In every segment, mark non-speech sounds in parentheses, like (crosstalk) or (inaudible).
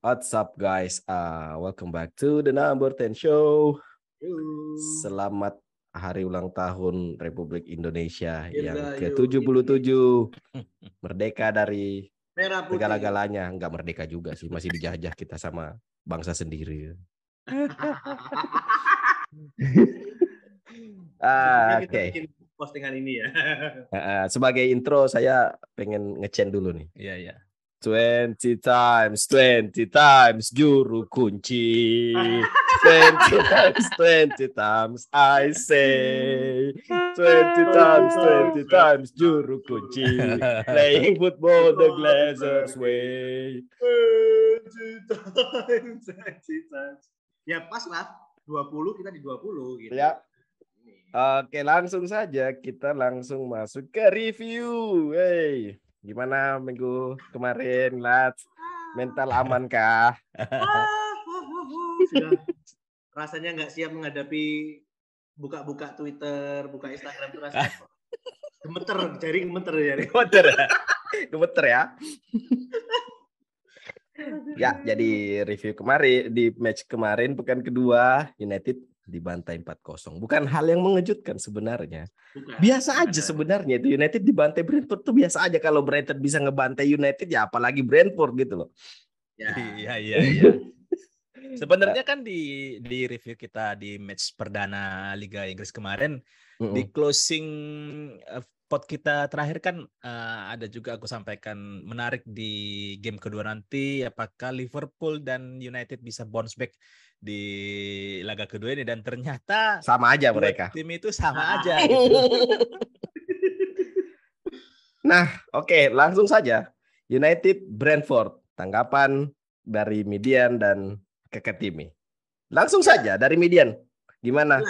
What's up guys? Uh, welcome back to the Number 10 Show. Selamat hari ulang tahun Republik Indonesia yang ke-77. Merdeka dari segala-galanya. Enggak merdeka juga sih, masih dijajah kita sama bangsa sendiri. (laughs) Ah, Oke. Okay. postingan ini ya. sebagai intro saya pengen ngecen dulu nih. Iya, iya. 20 times, 20 times juru kunci. 20 times, 20 times I say. 20 times, 20 times juru kunci. (laughs) Playing football the Glazers way. 20 times, 20 times. Ya pas lah, 20 kita di 20 gitu. Ya. Oke, langsung saja kita langsung masuk ke review. Hey. Gimana minggu kemarin, Lats? Mental aman kah? (laughs) Sudah rasanya nggak siap menghadapi buka-buka Twitter, buka Instagram itu rasanya gemeter, jari gemeter jari. Gemeter, gemeter ya. ya, jadi review kemarin di match kemarin pekan kedua United dibantai 4-0. Bukan hal yang mengejutkan sebenarnya. Bukan. Biasa aja sebenarnya itu United dibantai Brentford tuh biasa aja kalau Brentford bisa ngebantai United ya apalagi Brentford gitu loh. Ya. Iya iya iya. (laughs) Sebenarnya kan di di review kita di match perdana Liga Inggris kemarin mm -hmm. di closing uh, pot kita terakhir kan uh, ada juga aku sampaikan menarik di game kedua nanti apakah Liverpool dan United bisa bounce back di laga kedua ini dan ternyata sama aja mereka. Tim itu sama aja. (laughs) Gitu. nah, oke, okay, langsung saja. United Brentford, tanggapan dari Median dan Keketimi. Langsung saja dari Median. Gimana?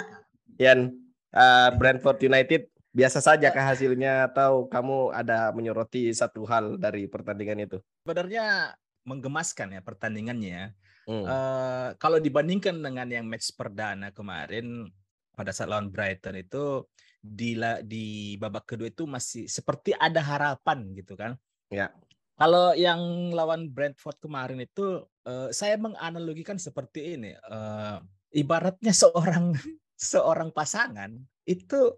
Yan uh, Brentford United biasa saja kah hasilnya atau kamu ada menyoroti satu hal dari pertandingan itu? Sebenarnya menggemaskan ya pertandingannya. Hmm. Uh, kalau dibandingkan dengan yang match perdana kemarin pada saat lawan Brighton itu di di babak kedua itu masih seperti ada harapan gitu kan. Ya. Kalau yang lawan Brentford kemarin itu uh, saya menganalogikan seperti ini. Uh, ibaratnya seorang (laughs) seorang pasangan itu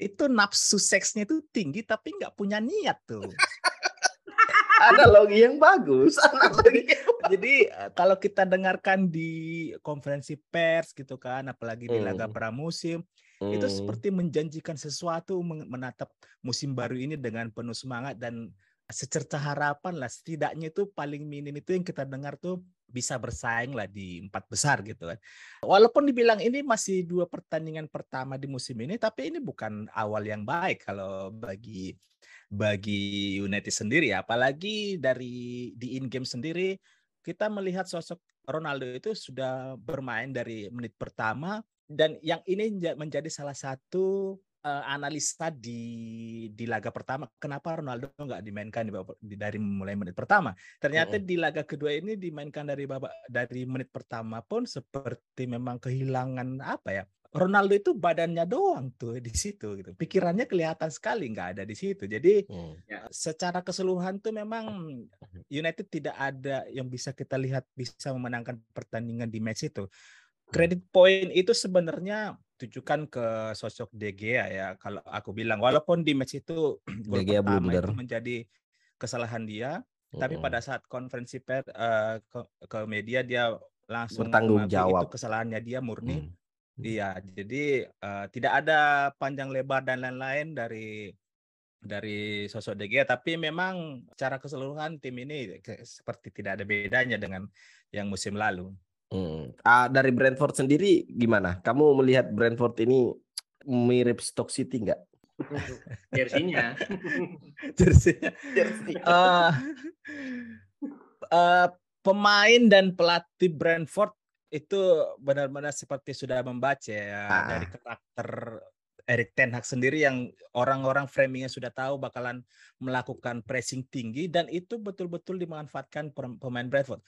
itu nafsu seksnya itu tinggi tapi nggak punya niat tuh. (laughs) Analogi yang bagus. Analogi (laughs) Jadi eh, kalau kita dengarkan di konferensi pers gitu kan, apalagi di laga hmm. pramusim, hmm. itu seperti menjanjikan sesuatu menatap musim baru ini dengan penuh semangat dan secerca harapan lah. Setidaknya itu paling minim itu yang kita dengar tuh bisa bersaing lah di empat besar gitu kan. Walaupun dibilang ini masih dua pertandingan pertama di musim ini, tapi ini bukan awal yang baik kalau bagi bagi United sendiri ya. Apalagi dari di in game sendiri kita melihat sosok Ronaldo itu sudah bermain dari menit pertama dan yang ini menjadi salah satu uh, analisa di di laga pertama kenapa Ronaldo nggak dimainkan di, di dari mulai menit pertama ternyata -uh. di laga kedua ini dimainkan dari babak dari menit pertama pun seperti memang kehilangan apa ya Ronaldo itu badannya doang tuh di situ gitu. Pikirannya kelihatan sekali nggak ada di situ. Jadi ya, secara keseluruhan tuh memang (laughs) United tidak ada yang bisa kita lihat bisa memenangkan pertandingan di match itu. Kredit point itu sebenarnya tujukan ke sosok De Gea ya kalau aku bilang. Walaupun di match itu (clears throat) gol pertama blunder. itu menjadi kesalahan dia uh-uh. tapi pada saat konferensi pers uh, ke, ke media dia langsung bertanggung jawab itu kesalahannya dia murni. Hmm. Iya jadi uh, tidak ada panjang lebar dan lain-lain dari dari sosok De Gea tapi memang secara keseluruhan tim ini seperti tidak ada bedanya dengan yang musim lalu Hmm. Ah, dari Brentford sendiri gimana? Kamu melihat Brentford ini mirip Stock City nggak? (laughs) Jersinya. (laughs) Jersinya. Jersey. Uh, uh, pemain dan pelatih Brentford itu benar-benar seperti sudah membaca ya ah. dari karakter Erik Ten Hag sendiri yang orang-orang framingnya sudah tahu bakalan melakukan pressing tinggi dan itu betul-betul dimanfaatkan pemain Brentford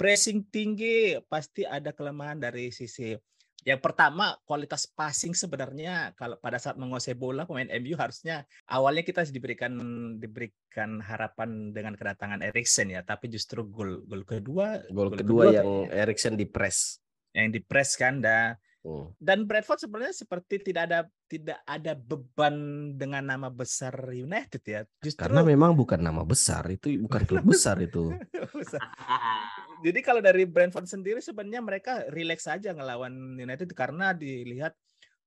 pressing tinggi pasti ada kelemahan dari sisi Yang pertama kualitas passing sebenarnya kalau pada saat menguasai bola pemain MU harusnya awalnya kita diberikan diberikan harapan dengan kedatangan Eriksen ya, tapi justru gol gol kedua gol kedua, kedua yang Eriksen di press. Yang di press kan dan Oh. Dan Bradford sebenarnya seperti tidak ada tidak ada beban dengan nama besar United ya. Justru karena memang bukan nama besar itu bukan (laughs) klub besar itu. (laughs) (laughs) Jadi kalau dari Brentford sendiri sebenarnya mereka rileks saja ngelawan United karena dilihat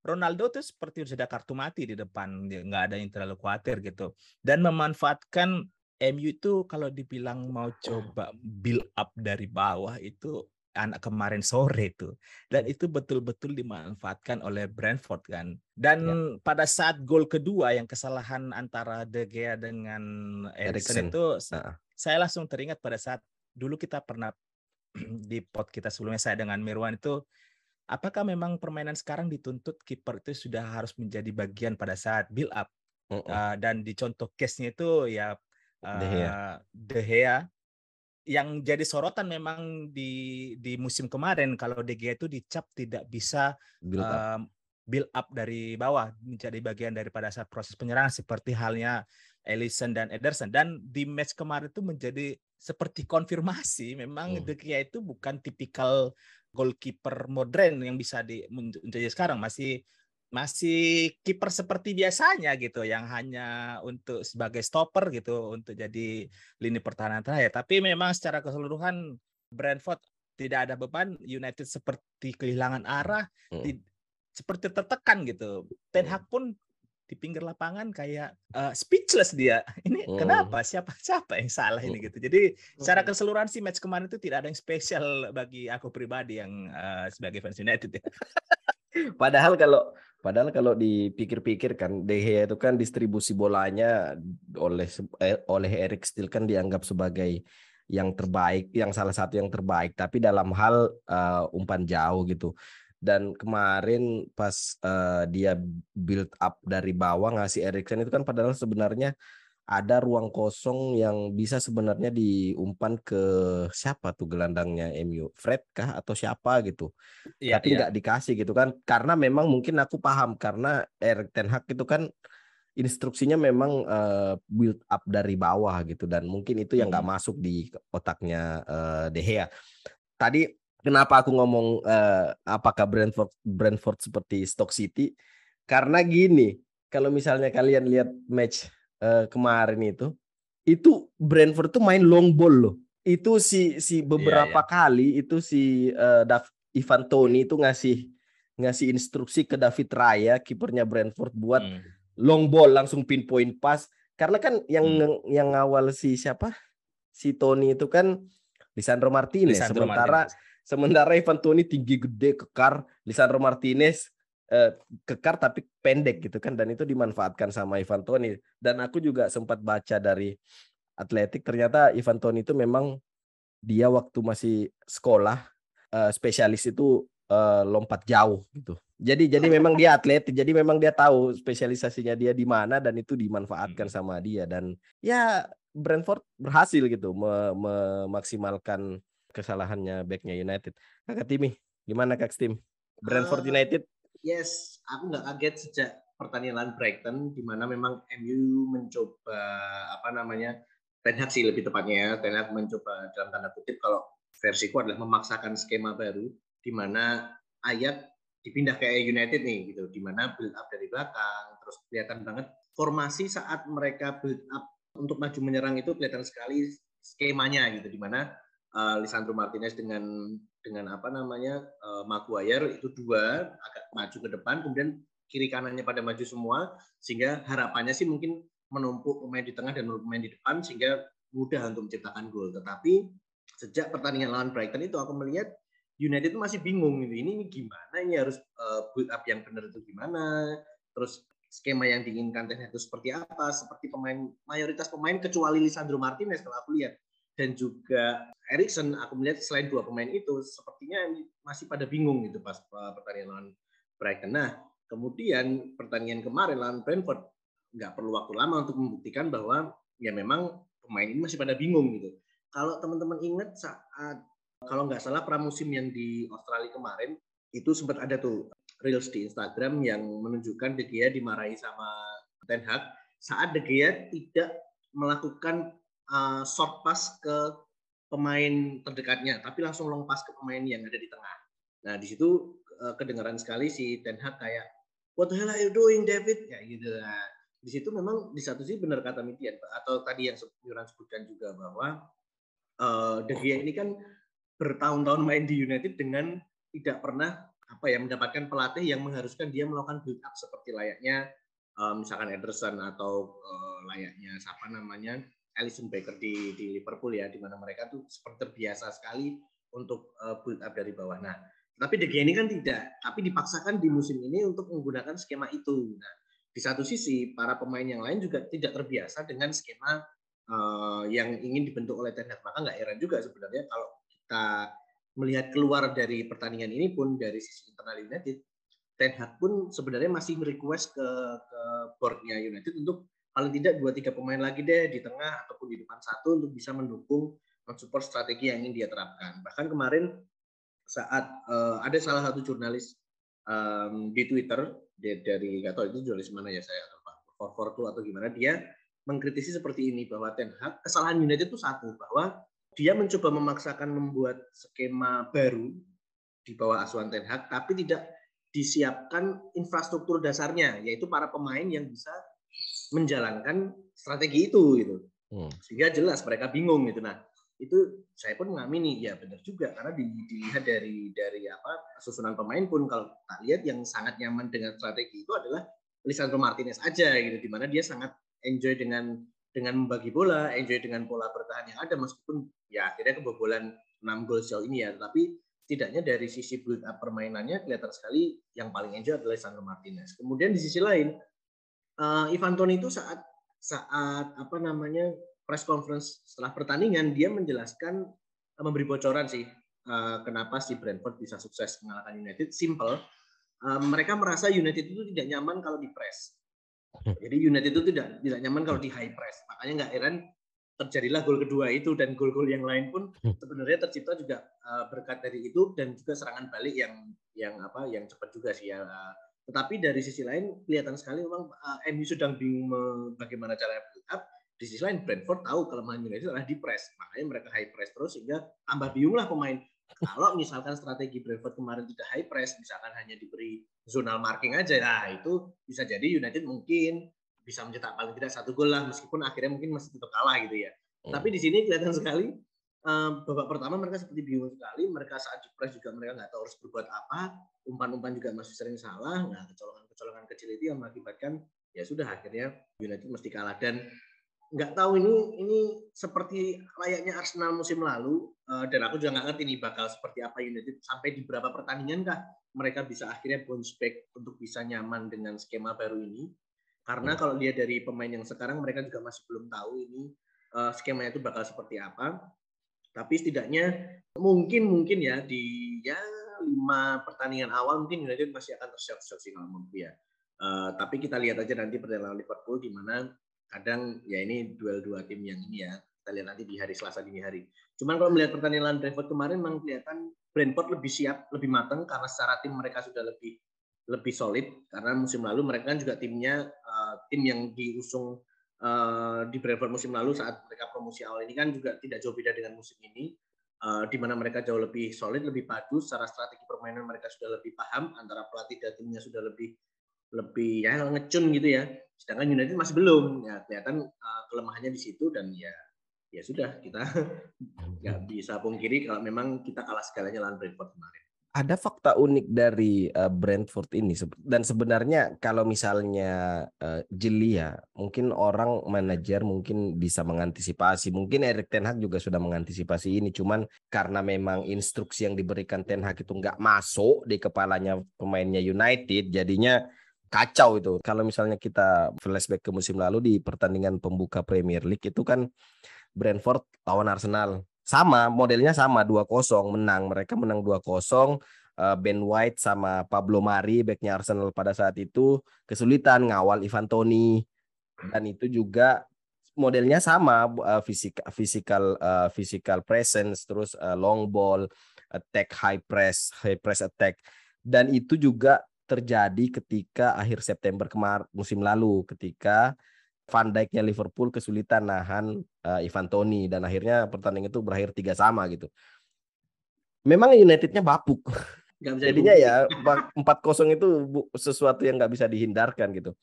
Ronaldo tuh seperti sudah kartu mati di depan, nggak ada yang terlalu khawatir gitu. Dan memanfaatkan MU itu kalau dibilang mau coba build up dari bawah itu anak kemarin sore itu dan itu betul-betul dimanfaatkan oleh Brentford kan dan ya. pada saat gol kedua yang kesalahan antara De Gea dengan Erikson itu nah. saya langsung teringat pada saat dulu kita pernah (clears throat) di pot kita sebelumnya saya dengan Mirwan itu apakah memang permainan sekarang dituntut kiper itu sudah harus menjadi bagian pada saat build up? Uh -uh. Uh, dan di contoh case-nya itu ya uh, De Gea, De Gea yang jadi sorotan memang di di musim kemarin kalau De Gea itu dicap tidak bisa build up, um, build up dari bawah menjadi bagian daripada saat proses penyerangan seperti halnya Ellison dan Ederson dan di match kemarin itu menjadi seperti konfirmasi memang hmm. De Gea itu bukan tipikal goalkeeper modern yang bisa di menjadi sekarang masih masih kiper seperti biasanya gitu yang hanya untuk sebagai stopper gitu untuk jadi lini pertahanan terakhir tapi memang secara keseluruhan Brentford tidak ada beban United seperti kehilangan arah hmm. di, seperti tertekan gitu Ten Hag hmm. pun di pinggir lapangan kayak uh, speechless dia (laughs) ini hmm. kenapa siapa siapa yang salah ini hmm. gitu jadi secara hmm. keseluruhan sih match kemarin itu tidak ada yang spesial bagi aku pribadi yang uh, sebagai fans United ya. (laughs) Padahal kalau padahal kalau dipikir-pikir kan De Gea itu kan distribusi bolanya oleh eh, oleh Erik Still kan dianggap sebagai yang terbaik, yang salah satu yang terbaik, tapi dalam hal uh, umpan jauh gitu. Dan kemarin pas uh, dia build up dari bawah ngasih Erikson itu kan padahal sebenarnya ada ruang kosong yang bisa sebenarnya diumpan ke siapa tuh gelandangnya MU Fred kah atau siapa gitu ya, tapi iya. nggak ya. dikasih gitu kan karena memang mungkin aku paham karena Erik Ten Hag itu kan instruksinya memang uh, build up dari bawah gitu dan mungkin itu yang nggak hmm. masuk di otaknya uh, De Gea tadi kenapa aku ngomong uh, apakah Brentford Brentford seperti Stoke City karena gini kalau misalnya kalian lihat match uh, kemarin itu itu Brentford tuh main long ball loh. Itu si si iya, beberapa yeah, yeah. kali itu si uh, Dav, Ivan Toni itu ngasih ngasih instruksi ke David Raya kipernya Brentford buat hmm. long ball langsung pinpoint pass karena kan yang hmm. yang awal si siapa si Tony itu kan Lisandro Martinez Lisandro sementara Martinez. Sementara Ivan Toni tinggi gede kekar. Lisandro Martinez uh, kekar tapi pendek gitu kan. Dan itu dimanfaatkan sama Ivan Toni. Dan aku juga sempat baca dari Atletik ternyata Ivan Toni itu memang dia waktu masih sekolah uh, spesialis itu uh, lompat jauh gitu. Jadi jadi memang dia atletik, jadi memang dia tahu spesialisasinya dia di mana dan itu dimanfaatkan hmm. sama dia. Dan ya Brentford berhasil gitu memaksimalkan kesalahannya backnya United. Kakak Timi, gimana Kak Tim? Brentford United yes, aku nggak kaget sejak pertandingan Brighton di mana memang MU mencoba apa namanya Ten Hag sih lebih tepatnya ya Ten Hag mencoba dalam tanda kutip kalau versiku adalah memaksakan skema baru di mana ayat dipindah ke United nih gitu di mana build up dari belakang terus kelihatan banget formasi saat mereka build up untuk maju menyerang itu kelihatan sekali skemanya gitu di mana uh, Lisandro Martinez dengan dengan apa namanya uh, Maguire itu dua agak maju ke depan kemudian kiri kanannya pada maju semua sehingga harapannya sih mungkin menumpuk pemain di tengah dan pemain di depan sehingga mudah untuk menciptakan gol tetapi sejak pertandingan lawan Brighton itu aku melihat United itu masih bingung gitu. Ini, ini gimana ini harus uh, build up yang benar itu gimana terus skema yang diinginkan itu seperti apa seperti pemain mayoritas pemain kecuali Lisandro Martinez kalau aku lihat dan juga Erikson aku melihat selain dua pemain itu sepertinya masih pada bingung gitu pas pertandingan lawan Brighton. Nah, kemudian pertandingan kemarin lawan Brentford nggak perlu waktu lama untuk membuktikan bahwa ya memang pemain ini masih pada bingung gitu. Kalau teman-teman ingat saat kalau nggak salah pramusim yang di Australia kemarin itu sempat ada tuh reels di Instagram yang menunjukkan De Gea dimarahi sama Ten Hag saat De Gea tidak melakukan uh, short pass ke pemain terdekatnya, tapi langsung long pass ke pemain yang ada di tengah. Nah di situ uh, kedengaran sekali si Ten Hag kayak What the hell are you doing, David? Ya gitu. Nah, di situ memang di satu sisi benar kata Mitian, atau tadi yang Yuran sebutkan juga bahwa uh, De Gea ini kan bertahun-tahun main di United dengan tidak pernah apa ya mendapatkan pelatih yang mengharuskan dia melakukan build up seperti layaknya uh, misalkan Ederson atau uh, layaknya siapa namanya Alisson Becker di di Liverpool ya di mana mereka tuh seperti terbiasa sekali untuk uh, build up dari bawah. Nah, tapi De Gea ini kan tidak, tapi dipaksakan di musim ini untuk menggunakan skema itu. Nah, di satu sisi para pemain yang lain juga tidak terbiasa dengan skema uh, yang ingin dibentuk oleh Ten Hag. Maka nggak heran juga sebenarnya kalau kita melihat keluar dari pertandingan ini pun dari sisi internal United, Ten Hag pun sebenarnya masih request ke ke boardnya United untuk paling tidak dua tiga pemain lagi deh di tengah ataupun di depan satu untuk bisa mendukung mensupport strategi yang ingin dia terapkan. Bahkan kemarin saat uh, ada salah satu jurnalis um, di Twitter dari, dari nggak tahu itu jurnalis mana ya saya atau Pak atau gimana dia mengkritisi seperti ini bahwa Ten Hag kesalahan United itu satu bahwa dia mencoba memaksakan membuat skema baru di bawah asuhan Ten Hag, tapi tidak disiapkan infrastruktur dasarnya, yaitu para pemain yang bisa menjalankan strategi itu, gitu. Hmm. Sehingga jelas mereka bingung gitu. Nah, itu saya pun mengamini ya benar juga karena dilihat dari dari apa susunan pemain pun kalau tak lihat yang sangat nyaman dengan strategi itu adalah Lisandro Martinez aja gitu di mana dia sangat enjoy dengan dengan membagi bola, enjoy dengan pola bertahan yang ada meskipun ya akhirnya kebobolan 6 gol sejauh ini ya, tapi setidaknya dari sisi build up permainannya kelihatan sekali yang paling enjoy adalah Sandro Martinez. Kemudian di sisi lain uh, Ivan Toni itu saat saat apa namanya press conference setelah pertandingan dia menjelaskan uh, memberi bocoran sih uh, kenapa si Brentford bisa sukses mengalahkan United. Simple, uh, mereka merasa United itu tidak nyaman kalau di press jadi United itu tidak tidak nyaman kalau di high press. Makanya nggak heran terjadilah gol kedua itu dan gol-gol yang lain pun hmm. sebenarnya tercipta juga uh, berkat dari itu dan juga serangan balik yang yang apa yang cepat juga sih ya. Tetapi dari sisi lain kelihatan sekali memang uh, MU sedang bingung bagaimana cara build up. Di sisi lain Brentford tahu kelemahan United adalah di press, makanya mereka high press terus sehingga tambah bingung lah pemain kalau misalkan strategi Brentford kemarin tidak high press, misalkan hanya diberi zonal marking aja, nah itu bisa jadi United mungkin bisa mencetak paling tidak satu gol lah, meskipun akhirnya mungkin masih tetap kalah gitu ya. Hmm. Tapi di sini kelihatan sekali um, babak pertama mereka seperti bingung sekali, mereka saat di press juga mereka nggak tahu harus berbuat apa, umpan-umpan juga masih sering salah, nah kecolongan-kecolongan kecil itu yang mengakibatkan ya sudah akhirnya United mesti kalah. Dan nggak tahu ini ini seperti layaknya Arsenal musim lalu uh, dan aku juga nggak ngerti nih bakal seperti apa United sampai di berapa pertandingan kah mereka bisa akhirnya bounce back untuk bisa nyaman dengan skema baru ini. Karena hmm. kalau dia dari pemain yang sekarang mereka juga masih belum tahu ini uh, skemanya itu bakal seperti apa tapi setidaknya mungkin mungkin ya di ya lima pertandingan awal mungkin United masih akan tersiap-siap sih kalau ya uh, tapi kita lihat aja nanti pertandingan Liverpool di mana kadang ya ini duel dua tim yang ini ya kita lihat nanti di hari Selasa dini hari. Cuman kalau melihat pertandingan Brentford kemarin memang kelihatan Brentford lebih siap, lebih matang karena secara tim mereka sudah lebih lebih solid karena musim lalu mereka kan juga timnya uh, tim yang diusung uh, di Brentford musim lalu saat mereka promosi awal ini kan juga tidak jauh beda dengan musim ini uh, di mana mereka jauh lebih solid, lebih padu secara strategi permainan mereka sudah lebih paham antara pelatih dan timnya sudah lebih lebih ya ngecun gitu ya. Sedangkan United masih belum. Ya kelihatan uh, kelemahannya di situ dan ya ya sudah kita (laughs) nggak bisa pungkiri kalau memang kita kalah segalanya lawan Brentford kemarin. Ada fakta unik dari uh, Brentford ini dan sebenarnya kalau misalnya uh, jeli ya mungkin orang manajer mungkin bisa mengantisipasi mungkin Erik Ten Hag juga sudah mengantisipasi ini cuman karena memang instruksi yang diberikan Ten Hag itu nggak masuk di kepalanya pemainnya United jadinya kacau itu. Kalau misalnya kita flashback ke musim lalu di pertandingan pembuka Premier League itu kan Brentford lawan Arsenal. Sama, modelnya sama 2-0 menang. Mereka menang 2-0. Eh, ben White sama Pablo Mari backnya Arsenal pada saat itu kesulitan ngawal Ivan Toni dan itu juga modelnya sama uh, physical physical physical presence terus long ball attack high press high press attack Dan itu juga terjadi ketika akhir September kemarin musim lalu ketika Van Dijk-nya Liverpool kesulitan nahan uh, Ivan Toni dan akhirnya pertandingan itu berakhir tiga sama gitu. Memang Unitednya bapuk. (laughs) Jadinya ya empat kosong itu sesuatu yang nggak bisa dihindarkan gitu.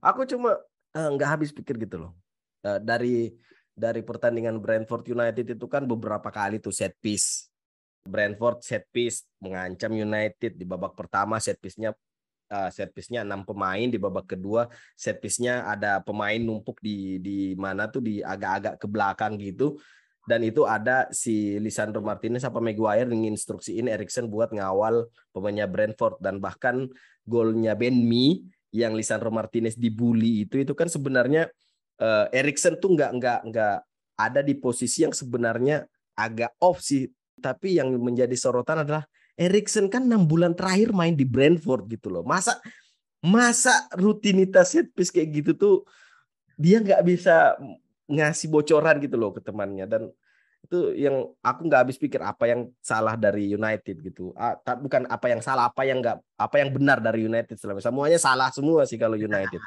Aku cuma eh, nggak uh, habis pikir gitu loh. Uh, dari dari pertandingan Brentford United itu kan beberapa kali tuh set piece. Brentford set piece mengancam United di babak pertama set piece-nya uh, set piece-nya enam pemain di babak kedua. Set piece-nya ada pemain numpuk di di mana tuh di agak-agak ke belakang gitu. Dan itu ada si Lisandro Martinez apa Maguire menginstruksiin Erikson buat ngawal pemainnya Brentford. Dan bahkan golnya Ben Mi yang Lisandro Martinez dibully itu itu kan sebenarnya uh, Erikson tuh nggak nggak nggak ada di posisi yang sebenarnya agak off sih. Tapi yang menjadi sorotan adalah Erikson kan enam bulan terakhir main di Brentford gitu loh. Masa masa rutinitas set piece kayak gitu tuh dia nggak bisa ngasih bocoran gitu loh ke temannya. Dan itu yang aku nggak habis pikir apa yang salah dari United gitu. Ah, bukan apa yang salah apa yang nggak apa yang benar dari United selama semuanya salah semua sih kalau United.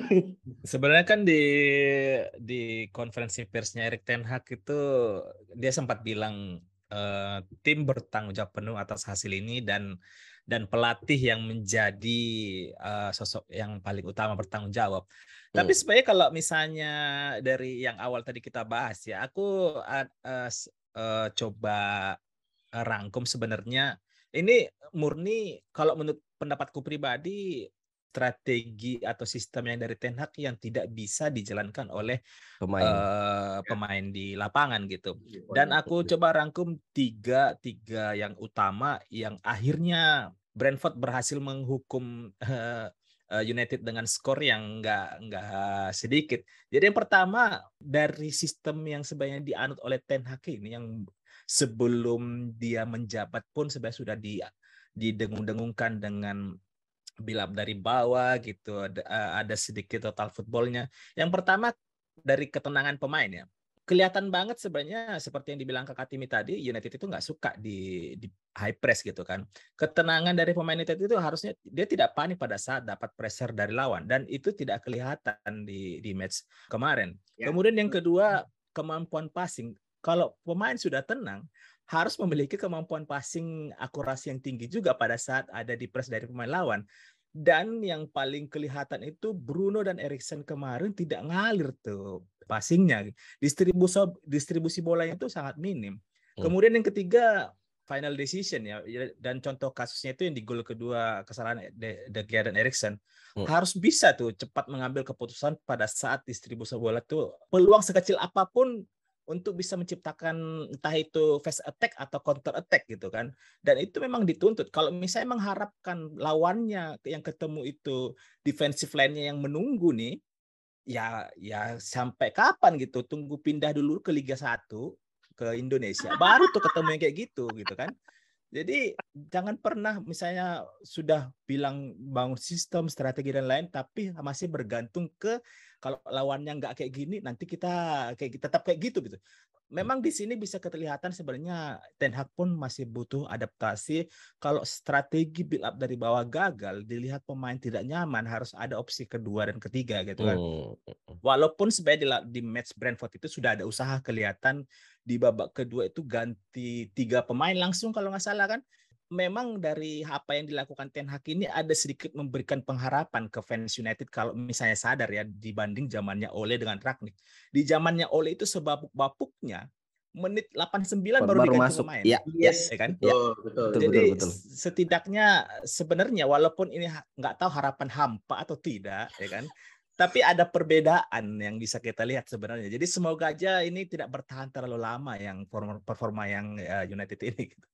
(laughs) Sebenarnya kan di di konferensi persnya Erik Ten Hag itu dia sempat bilang uh, tim bertanggung jawab penuh atas hasil ini dan dan pelatih yang menjadi uh, sosok yang paling utama bertanggung jawab. Tapi hmm. sebenarnya kalau misalnya dari yang awal tadi kita bahas ya, aku uh, uh, uh, coba rangkum sebenarnya ini murni kalau menurut pendapatku pribadi strategi atau sistem yang dari Ten Hag yang tidak bisa dijalankan oleh pemain uh, pemain di lapangan gitu. Dan aku coba rangkum tiga tiga yang utama yang akhirnya Brentford berhasil menghukum uh, United dengan skor yang nggak nggak sedikit. Jadi yang pertama dari sistem yang sebenarnya dianut oleh Ten Hag ini yang sebelum dia menjabat pun sebenarnya sudah di didengung-dengungkan dengan bilap dari bawah gitu ada, eh, ada sedikit total footballnya. Yang pertama dari ketenangan pemain ya kelihatan banget sebenarnya seperti yang dibilang Kakak Timi tadi, United itu nggak suka di, di high press gitu kan. Ketenangan dari pemain United itu harusnya dia tidak panik pada saat dapat pressure dari lawan dan itu tidak kelihatan di di match kemarin. Ya. Kemudian yang kedua kemampuan passing. Kalau pemain sudah tenang, harus memiliki kemampuan passing akurasi yang tinggi juga pada saat ada di press dari pemain lawan. Dan yang paling kelihatan itu Bruno dan Erikson kemarin tidak ngalir tuh passingnya. Distribusi distribusi bolanya itu sangat minim. Hmm. Kemudian yang ketiga final decision ya, ya dan contoh kasusnya itu yang di gol kedua kesalahan De, De Gea dan Erikson hmm. harus bisa tuh cepat mengambil keputusan pada saat distribusi bola tuh peluang sekecil apa pun untuk bisa menciptakan entah itu fast attack atau counter attack gitu kan. Dan itu memang dituntut. Kalau misalnya mengharapkan lawannya yang ketemu itu defensive line-nya yang menunggu nih, ya ya sampai kapan gitu? Tunggu pindah dulu ke Liga 1 ke Indonesia. Baru tuh ketemu yang kayak gitu gitu kan. Jadi jangan pernah misalnya sudah bilang bangun sistem, strategi dan lain, tapi masih bergantung ke kalau lawannya nggak kayak gini, nanti kita kayak tetap kayak gitu gitu memang di sini bisa kelihatan sebenarnya Ten Hag pun masih butuh adaptasi. Kalau strategi build up dari bawah gagal, dilihat pemain tidak nyaman, harus ada opsi kedua dan ketiga gitu kan. Hmm. Walaupun sebenarnya di, di match Brentford itu sudah ada usaha kelihatan di babak kedua itu ganti tiga pemain langsung kalau nggak salah kan memang dari apa yang dilakukan Ten Hag ini ada sedikit memberikan pengharapan ke fans United kalau misalnya sadar ya dibanding zamannya Ole dengan Ragnik. Di zamannya Ole itu sebab-bapuknya menit 89 baru, baru diganti masuk. pemain. Ya, yes, ya kan? Ya. Betul, betul. Jadi betul, betul. setidaknya sebenarnya walaupun ini nggak tahu harapan hampa atau tidak, ya kan? tapi ada perbedaan yang bisa kita lihat sebenarnya. Jadi semoga aja ini tidak bertahan terlalu lama yang performa yang uh, United ini. Gitu.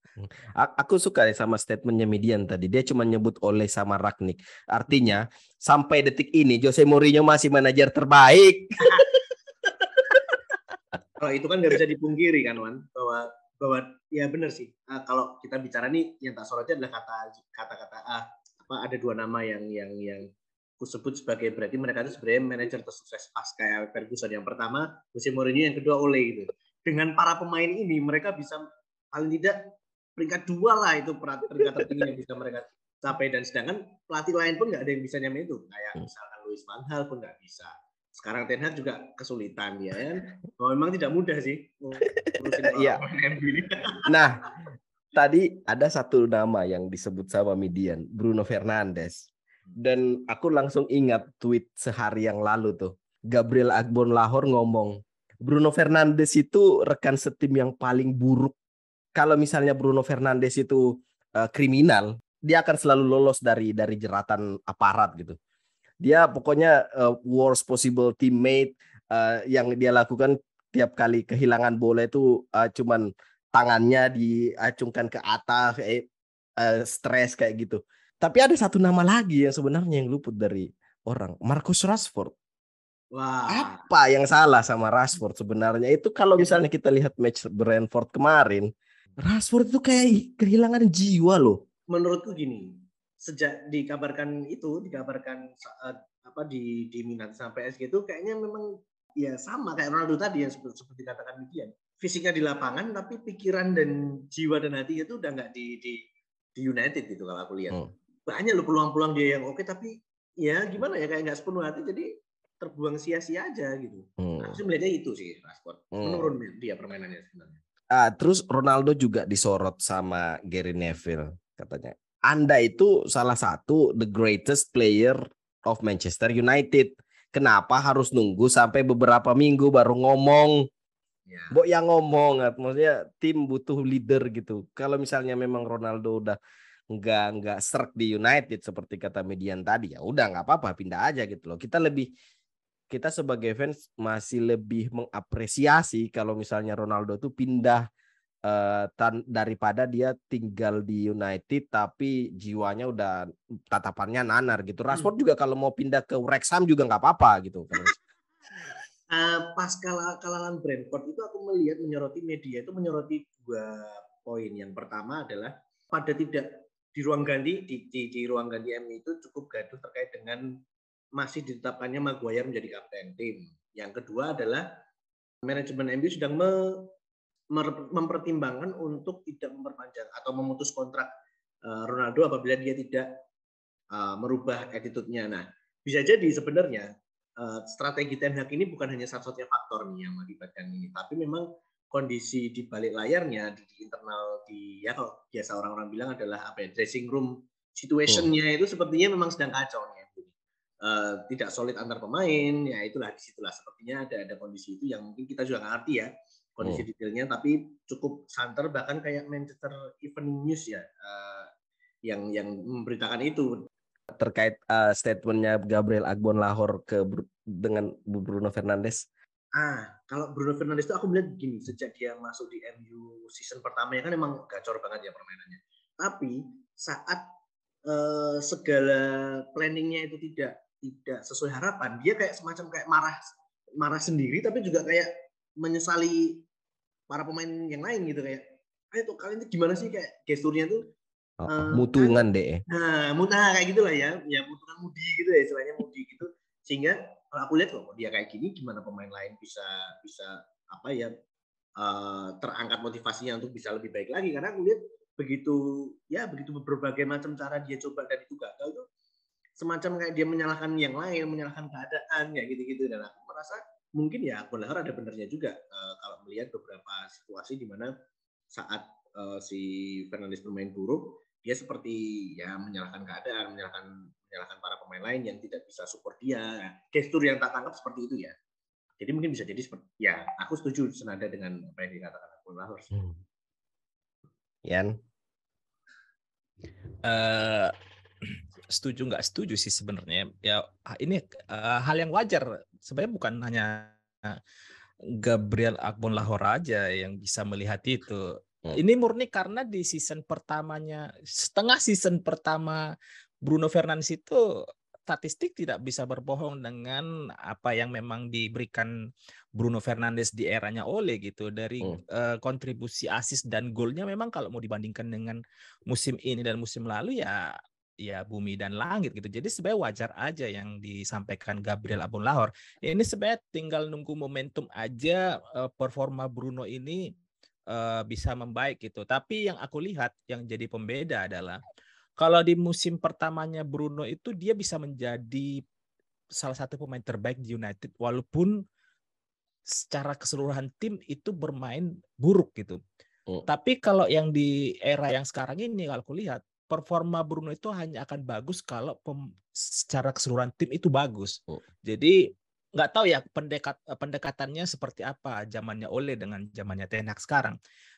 Aku suka sama statementnya Median tadi. Dia cuma nyebut oleh sama Ragnik. Artinya sampai detik ini Jose Mourinho masih manajer terbaik. Kalau (laughs) itu kan nggak bisa dipungkiri kan, Wan, bahwa bahwa ya benar sih. Uh, kalau kita bicara nih yang tak sorotnya adalah kata kata-kata ah, apa ada dua nama yang yang yang kusebut sebagai berarti mereka itu sebenarnya manajer tersukses pas kayak Ferguson yang pertama, Jose Mourinho yang kedua Ole gitu. Dengan para pemain ini mereka bisa paling tidak peringkat dua lah itu peringkat tertinggi yang bisa mereka capek dan sedangkan pelatih lain pun nggak ada yang bisa nyamain itu. Kayak hmm. misalkan Luis Van Gaal pun nggak bisa. Sekarang Ten Hag juga kesulitan ya kan? Oh, memang tidak mudah sih (laughs) Iya. (laughs) nah tadi ada satu nama yang disebut sama Midian Bruno Fernandes. Dan aku langsung ingat tweet sehari yang lalu tuh. Gabriel Agbon Lahor ngomong Bruno Fernandes itu rekan setim yang paling buruk kalau misalnya Bruno Fernandes itu uh, kriminal dia akan selalu lolos dari dari jeratan aparat gitu. Dia pokoknya uh, worst possible teammate uh, yang dia lakukan tiap kali kehilangan bola itu uh, cuman tangannya diacungkan ke atas eh, uh, stres kayak gitu. Tapi ada satu nama lagi yang sebenarnya yang luput dari orang, Marcus Rashford. Wah. Apa yang salah sama Rashford sebenarnya? Itu kalau misalnya kita lihat match Brentford kemarin, Rashford itu kayak kehilangan jiwa loh menurutku gini, sejak dikabarkan itu, dikabarkan saat apa di di Minat sampai PSG itu kayaknya memang ya sama kayak Ronaldo tadi yang seperti, seperti katakan Mikian. Fisiknya di lapangan tapi pikiran dan jiwa dan hati itu udah nggak di, di di United gitu kalau aku lihat. Hmm. Banyak loh peluang-peluang dia yang oke tapi ya gimana ya kayak nggak sepenuh hati jadi terbuang sia-sia aja gitu. Hmm. Aku sih melihatnya itu sih Rashford. Hmm. Menurun dia permainannya sebenarnya. Ah, terus Ronaldo juga disorot sama Gary Neville katanya. Anda itu salah satu the greatest player of Manchester United. Kenapa harus nunggu sampai beberapa minggu baru ngomong? Ya. Bo yang ngomong, maksudnya tim butuh leader gitu. Kalau misalnya memang Ronaldo udah nggak nggak serk di United seperti kata median tadi ya udah nggak apa-apa pindah aja gitu loh. Kita lebih kita sebagai fans masih lebih mengapresiasi kalau misalnya Ronaldo tuh pindah uh, tan daripada dia tinggal di United tapi jiwanya udah tatapannya nanar gitu. Hmm. Rashford juga kalau mau pindah ke Wrexham juga nggak apa-apa gitu. (laughs) uh, pas kalah kalahan Brentford itu aku melihat menyoroti media itu menyoroti dua poin. Yang pertama adalah pada tidak di ruang ganti di, di, di ruang ganti M itu cukup gaduh terkait dengan masih ditetapkannya Maguire menjadi kapten tim. Yang kedua adalah manajemen MU sedang me, mempertimbangkan untuk tidak memperpanjang atau memutus kontrak eh, Ronaldo apabila dia tidak eh, merubah attitude-nya. Nah, bisa jadi sebenarnya eh, strategi Ten Hag ini bukan hanya satu-satunya faktor nih yang mengakibatkan ini, tapi memang kondisi di balik layarnya di, di internal di ya kalau biasa orang-orang bilang adalah apa ya dressing room situationnya itu sepertinya memang sedang kacau nih. Uh, tidak solid antar pemain ya itulah di situlah sepertinya ada ada kondisi itu yang mungkin kita juga ngerti ya kondisi hmm. detailnya. Tapi cukup santer bahkan kayak Manchester Evening News ya uh, yang yang memberitakan itu. Terkait uh, statementnya Gabriel Agbon Lahor ke dengan Bruno Fernandes. Ah kalau Bruno Fernandes itu aku melihat gini sejak dia masuk di MU season pertama ya kan emang gacor banget ya permainannya. Tapi saat uh, segala planningnya itu tidak tidak sesuai harapan. Dia kayak semacam kayak marah marah sendiri tapi juga kayak menyesali para pemain yang lain gitu kayak ayo tuh kalian tuh gimana sih? Kayak gesturnya tuh oh, uh, mutungan deh. Nah mutah kayak gitulah ya. Ya mutungan mudi gitu ya istilahnya mudi gitu. Sehingga kalau aku lihat loh dia kayak gini gimana pemain lain bisa bisa apa ya uh, terangkat motivasinya untuk bisa lebih baik lagi. Karena aku lihat begitu ya begitu berbagai macam cara dia coba dan itu gagal tuh semacam kayak dia menyalahkan yang lain menyalahkan keadaan ya gitu-gitu. Dan aku merasa mungkin ya Bonlahor ada benernya juga uh, kalau melihat beberapa situasi di mana saat uh, si Fernandes bermain buruk dia seperti ya menyalahkan keadaan menyalahkan menyalahkan para pemain lain yang tidak bisa support dia. Gestur yang tak tangkap seperti itu ya. Jadi mungkin bisa jadi seperti ya aku setuju senada dengan apa yang dikatakan Bonlahor hmm. Yan? Uh, setuju nggak setuju sih sebenarnya ya ini uh, hal yang wajar sebenarnya bukan hanya Gabriel Akbon Lahore aja yang bisa melihat itu hmm. ini murni karena di season pertamanya setengah season pertama Bruno Fernandes itu statistik tidak bisa berbohong dengan apa yang memang diberikan Bruno Fernandes di eranya Ole gitu dari hmm. uh, kontribusi asis dan golnya memang kalau mau dibandingkan dengan musim ini dan musim lalu ya ya bumi dan langit gitu. Jadi sebenarnya wajar aja yang disampaikan Gabriel Abun Lahor. Ini sebenarnya tinggal nunggu momentum aja uh, performa Bruno ini uh, bisa membaik gitu. Tapi yang aku lihat yang jadi pembeda adalah kalau di musim pertamanya Bruno itu dia bisa menjadi salah satu pemain terbaik di United walaupun secara keseluruhan tim itu bermain buruk gitu. Oh. Tapi kalau yang di era yang sekarang ini kalau aku lihat performa Bruno itu hanya akan bagus kalau pem, secara keseluruhan tim itu bagus. Oh. Jadi nggak tahu ya pendekat pendekatannya seperti apa zamannya Ole dengan zamannya Ten Hag sekarang.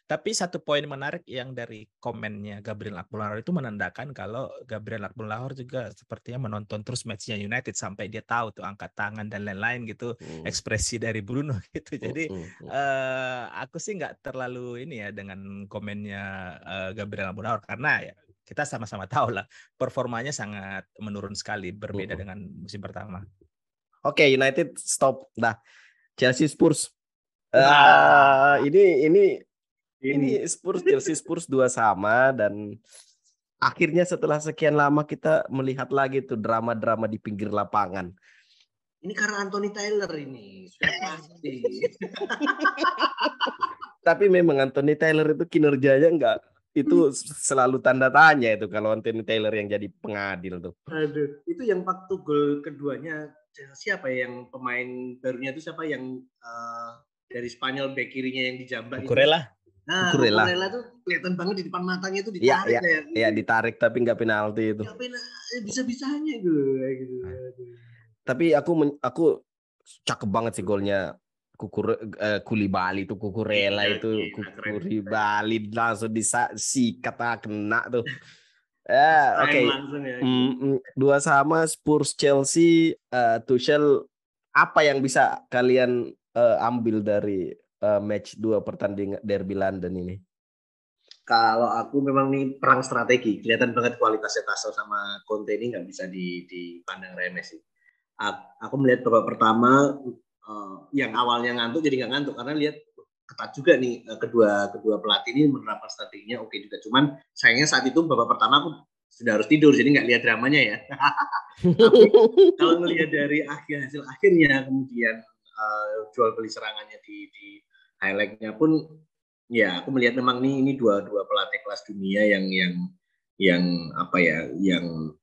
Tapi satu poin menarik yang dari komennya Gabriel Akpolahor itu menandakan kalau Gabriel Akpolahor juga sepertinya menonton terus matchnya United sampai dia tahu tuh angkat tangan dan lain-lain gitu hmm. ekspresi dari Bruno (laughs) gitu. Jadi hmm. Hmm. Uh, aku sih nggak terlalu ini ya dengan komennya uh, Gabriel Akpolahor karena ya kita sama-sama tahu lah performanya sangat menurun sekali berbeda hmm. dengan musim pertama. Oke okay, United stop. Nah Chelsea Spurs. Uh, ini ini ini Spurs Chelsea Spurs dua sama dan akhirnya setelah sekian lama kita melihat lagi tuh drama-drama di pinggir lapangan. Ini karena Anthony Taylor ini sudah pasti. (laughs) Tapi memang Anthony Taylor itu kinerjanya enggak itu selalu tanda tanya itu kalau Anthony Taylor yang jadi pengadil tuh. Aduh, itu yang waktu gol keduanya siapa ya yang pemain barunya itu siapa yang uh, dari Spanyol back kirinya yang dijambak Kurela. Nah, Kukurela. Kukurela tuh kelihatan banget di depan matanya itu iya, ditarik ya, ya. Iya, ditarik tapi nggak penalti itu. Eh, bisa-bisanya gitu. gitu. Tapi aku aku cakep banget sih golnya kukur uh, Kulibali itu Kukurela ya, itu ya, Kulibali langsung disikat ah, kena tuh. (laughs) Ya, oke. Okay. Ya, mm, mm, dua sama Spurs Chelsea uh, Tuchel apa yang bisa kalian uh, ambil dari uh, match dua pertandingan derby London ini? Kalau aku memang nih perang strategi, kelihatan banget kualitasnya Tassel sama Conte ini nggak bisa dipandang remeh sih. Aku melihat babak pertama uh, yang awalnya ngantuk jadi nggak ngantuk karena lihat ketat juga nih uh, kedua kedua pelatih ini menerapkan strateginya oke juga. Cuman sayangnya saat itu babak pertama aku sudah harus tidur jadi nggak lihat dramanya ya. (laughs) Tapi kalau melihat dari akhir hasil akhirnya kemudian uh, jual beli serangannya di, di highlightnya pun ya aku melihat memang ini ini dua dua pelatih kelas dunia yang yang yang apa ya yang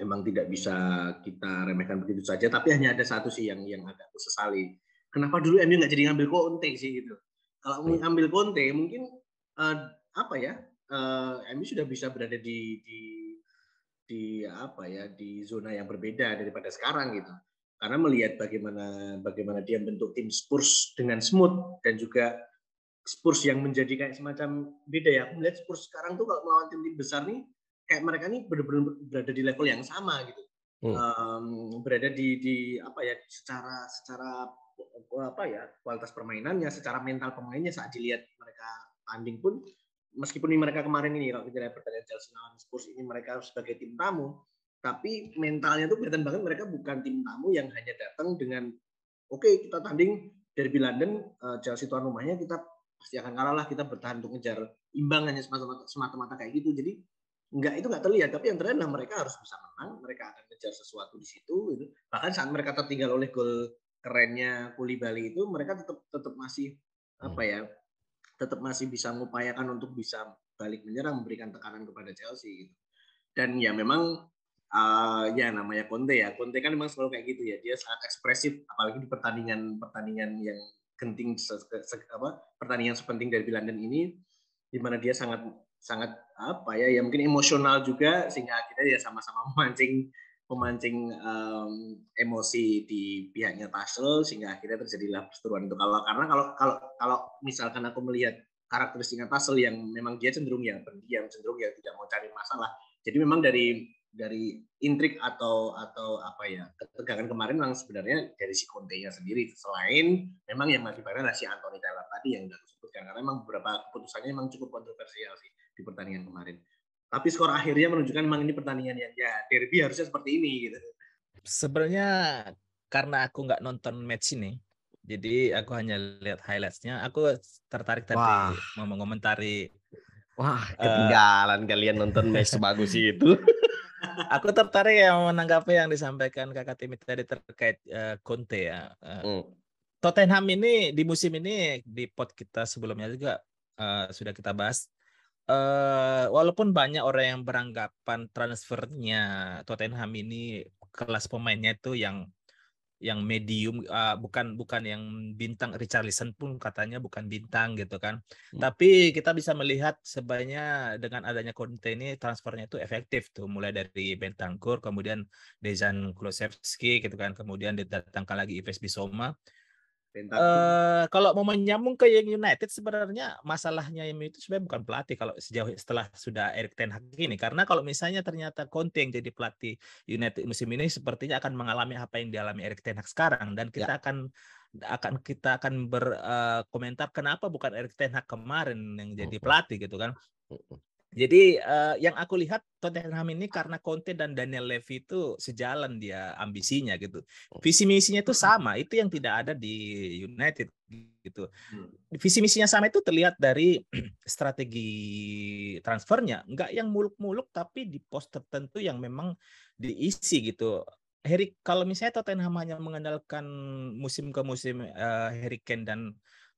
memang tidak bisa kita remehkan begitu saja tapi hanya ada satu sih yang yang agak sesali kenapa dulu MU nggak jadi ngambil Conte sih gitu? Kalau ngambil Conte mungkin uh, apa ya uh, MU sudah bisa berada di di di apa ya di zona yang berbeda daripada sekarang gitu. Karena melihat bagaimana bagaimana dia bentuk tim Spurs dengan smooth dan juga Spurs yang menjadi kayak semacam beda ya. Aku melihat Spurs sekarang tuh kalau melawan tim-tim besar nih kayak mereka nih benar-benar berada di level yang sama gitu. Hmm. Um, berada di di apa ya secara secara apa ya kualitas permainannya, secara mental pemainnya saat dilihat mereka tanding pun meskipun ini mereka kemarin ini kalau kita lihat pertandingan Chelsea lawan Spurs ini mereka sebagai tim tamu tapi mentalnya tuh kelihatan banget mereka bukan tim tamu yang hanya datang dengan oke okay, kita tanding derby London uh, Chelsea tuan rumahnya kita pasti akan kalah lah kita bertahan untuk ngejar imbang hanya semata-mata, semata-mata kayak gitu jadi enggak itu nggak terlihat tapi yang terlihat adalah mereka harus bisa menang mereka akan ngejar sesuatu di situ gitu. bahkan saat mereka tertinggal oleh gol kerennya Kuli Bali itu mereka tetap tetap masih apa ya tetap masih bisa mengupayakan untuk bisa balik menyerang memberikan tekanan kepada Chelsea gitu dan ya memang uh, ya namanya Conte ya. Conte kan memang selalu kayak gitu ya. Dia sangat ekspresif apalagi di pertandingan-pertandingan yang genting apa pertandingan sepenting dari London ini di mana dia sangat sangat apa ya ya mungkin emosional juga sehingga akhirnya ya sama-sama (laughs) memancing memancing um, emosi di pihaknya Tassel sehingga akhirnya terjadilah perseteruan itu. Kalau karena kalau kalau kalau misalkan aku melihat karakteristiknya Tassel yang memang dia cenderung yang pendiam cenderung yang tidak mau cari masalah. Jadi memang dari dari intrik atau atau apa ya ketegangan kemarin memang sebenarnya dari si Conte-nya sendiri. Selain memang yang mengakibatkan adalah si Anthony Taylor tadi yang sudah disebutkan karena memang beberapa keputusannya memang cukup kontroversial sih di pertandingan kemarin tapi skor akhirnya menunjukkan memang ini pertandingan yang ya derby harusnya seperti ini gitu sebenarnya karena aku nggak nonton match ini jadi aku hanya lihat highlightsnya aku tertarik tadi Wah. mau mengomentari Wah, eh, ketinggalan uh, kalian nonton match sebagus (laughs) itu. aku tertarik yang menanggapi yang disampaikan kakak Timit tadi terkait uh, Conte ya. Uh, mm. Tottenham ini di musim ini di pot kita sebelumnya juga uh, sudah kita bahas uh, walaupun banyak orang yang beranggapan transfernya Tottenham ini kelas pemainnya itu yang yang medium uh, bukan bukan yang bintang Richarlison pun katanya bukan bintang gitu kan. Hmm. Tapi kita bisa melihat sebenarnya dengan adanya Conte ini transfernya itu efektif tuh mulai dari Bentancur kemudian Dejan Kulusevski gitu kan kemudian didatangkan lagi Ives Bisoma Uh, kalau mau menyambung ke yang United sebenarnya masalahnya yang itu sebenarnya bukan pelatih kalau sejauh setelah sudah Erik Ten Hag ini. Karena kalau misalnya ternyata Conte yang jadi pelatih United musim ini sepertinya akan mengalami apa yang dialami Erik Ten Hag sekarang. Dan kita ya. akan akan kita akan berkomentar uh, kenapa bukan Erik Ten Hag kemarin yang jadi pelatih gitu kan jadi uh, yang aku lihat Tottenham ini karena Conte dan Daniel Levy itu sejalan dia ambisinya gitu. Oh. Visi misinya itu sama, itu yang tidak ada di United gitu. Hmm. Visi misinya sama itu terlihat dari (clears throat) strategi transfernya, enggak yang muluk-muluk tapi di pos tertentu yang memang diisi gitu. Harry kalau misalnya Tottenham hanya mengandalkan musim ke musim uh, Harry Kane dan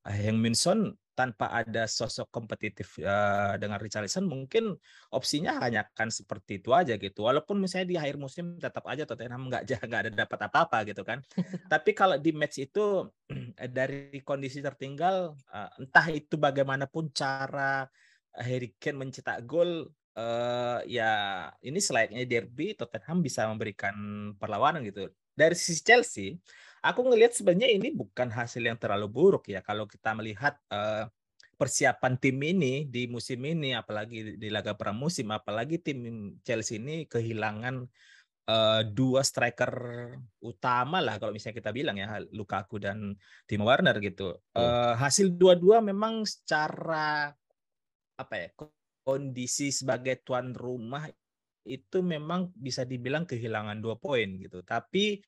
uh, Heung Min Son tanpa ada sosok kompetitif uh, dengan Richarlison mungkin opsinya hanya akan seperti itu aja gitu. Walaupun misalnya di akhir musim tetap aja Tottenham nggak nggak ada dapat apa-apa gitu kan. (laughs) Tapi kalau di match itu dari kondisi tertinggal uh, entah itu bagaimanapun cara Harry Kane mencetak gol uh, ya ini selayaknya derby Tottenham bisa memberikan perlawanan gitu. Dari sisi Chelsea aku ngelihat sebenarnya ini bukan hasil yang terlalu buruk ya kalau kita melihat uh, persiapan tim ini di musim ini apalagi di laga pramusim apalagi tim Chelsea ini kehilangan uh, dua striker utama lah kalau misalnya kita bilang ya Lukaku dan Timo Werner gitu. Uh, hasil dua-dua memang secara apa ya kondisi sebagai tuan rumah itu memang bisa dibilang kehilangan dua poin gitu. Tapi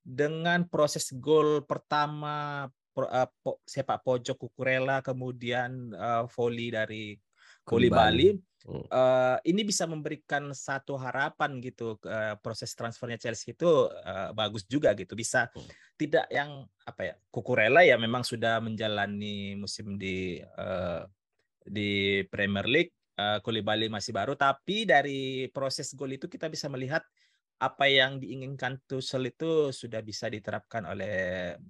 dengan proses gol pertama uh, po, sepak pojok Kukurela kemudian uh, volley dari Koli Bali hmm. uh, ini bisa memberikan satu harapan gitu uh, proses transfernya Chelsea itu uh, bagus juga gitu bisa hmm. tidak yang apa ya Kukurela ya memang sudah menjalani musim di uh, di Premier League uh, Bali masih baru tapi dari proses gol itu kita bisa melihat apa yang diinginkan Tuchel itu sudah bisa diterapkan oleh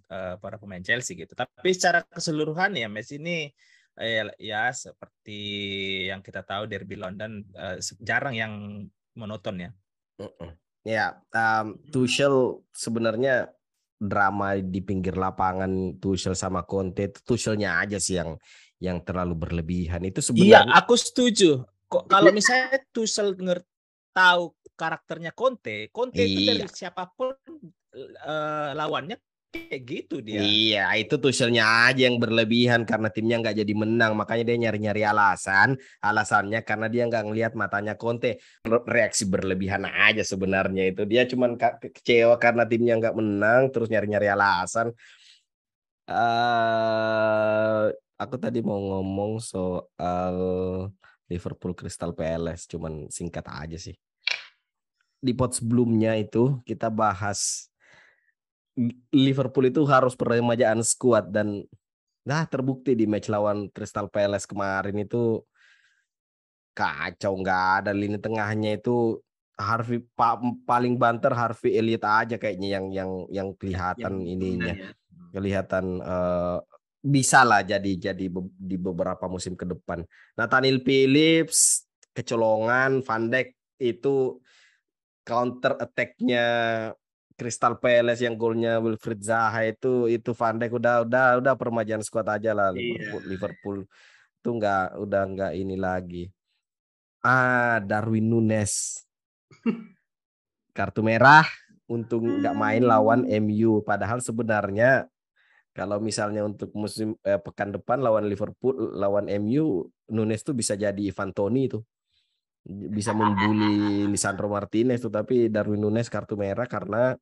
uh, para pemain Chelsea gitu. Tapi secara keseluruhan ya Messi ini eh, ya seperti yang kita tahu derby London uh, jarang yang monoton ya. Uh -uh. Ya, um, Tuchel sebenarnya drama di pinggir lapangan Tuchel sama Conte Tuchelnya aja sih yang yang terlalu berlebihan itu iya, sebenarnya. Iya, aku setuju. Kok kalau misalnya Tuchel ngerti tahu karakternya Conte, Conte iya. itu dari siapa pun uh, lawannya kayak gitu dia. Iya, itu Tuchelnya aja yang berlebihan karena timnya nggak jadi menang, makanya dia nyari-nyari alasan. Alasannya karena dia nggak ngelihat matanya Conte. Reaksi berlebihan aja sebenarnya itu. Dia cuma kecewa karena timnya nggak menang, terus nyari-nyari alasan. Uh, aku tadi mau ngomong soal Liverpool Crystal Palace, cuman singkat aja sih di pot sebelumnya itu kita bahas Liverpool itu harus peremajaan skuad dan nah terbukti di match lawan Crystal Palace kemarin itu kacau nggak ada lini tengahnya itu Harvey pa, paling banter Harvey Elliott aja kayaknya yang yang yang kelihatan yang ininya ya. kelihatan uh, bisa lah jadi jadi be, di beberapa musim ke depan. Nathaniel Phillips kecolongan Van Dijk itu counter attack-nya Crystal Palace yang golnya Wilfried Zaha itu itu Van Dijk udah udah udah permajaan skuad aja lah Liverpool, iya. Liverpool itu nggak udah nggak ini lagi. Ah Darwin Nunes. (laughs) Kartu merah untuk nggak main lawan MU padahal sebenarnya kalau misalnya untuk musim eh, pekan depan lawan Liverpool lawan MU Nunes tuh bisa jadi Ivan Toni itu bisa membuli Lisandro Martinez tuh tapi Darwin Nunes kartu merah karena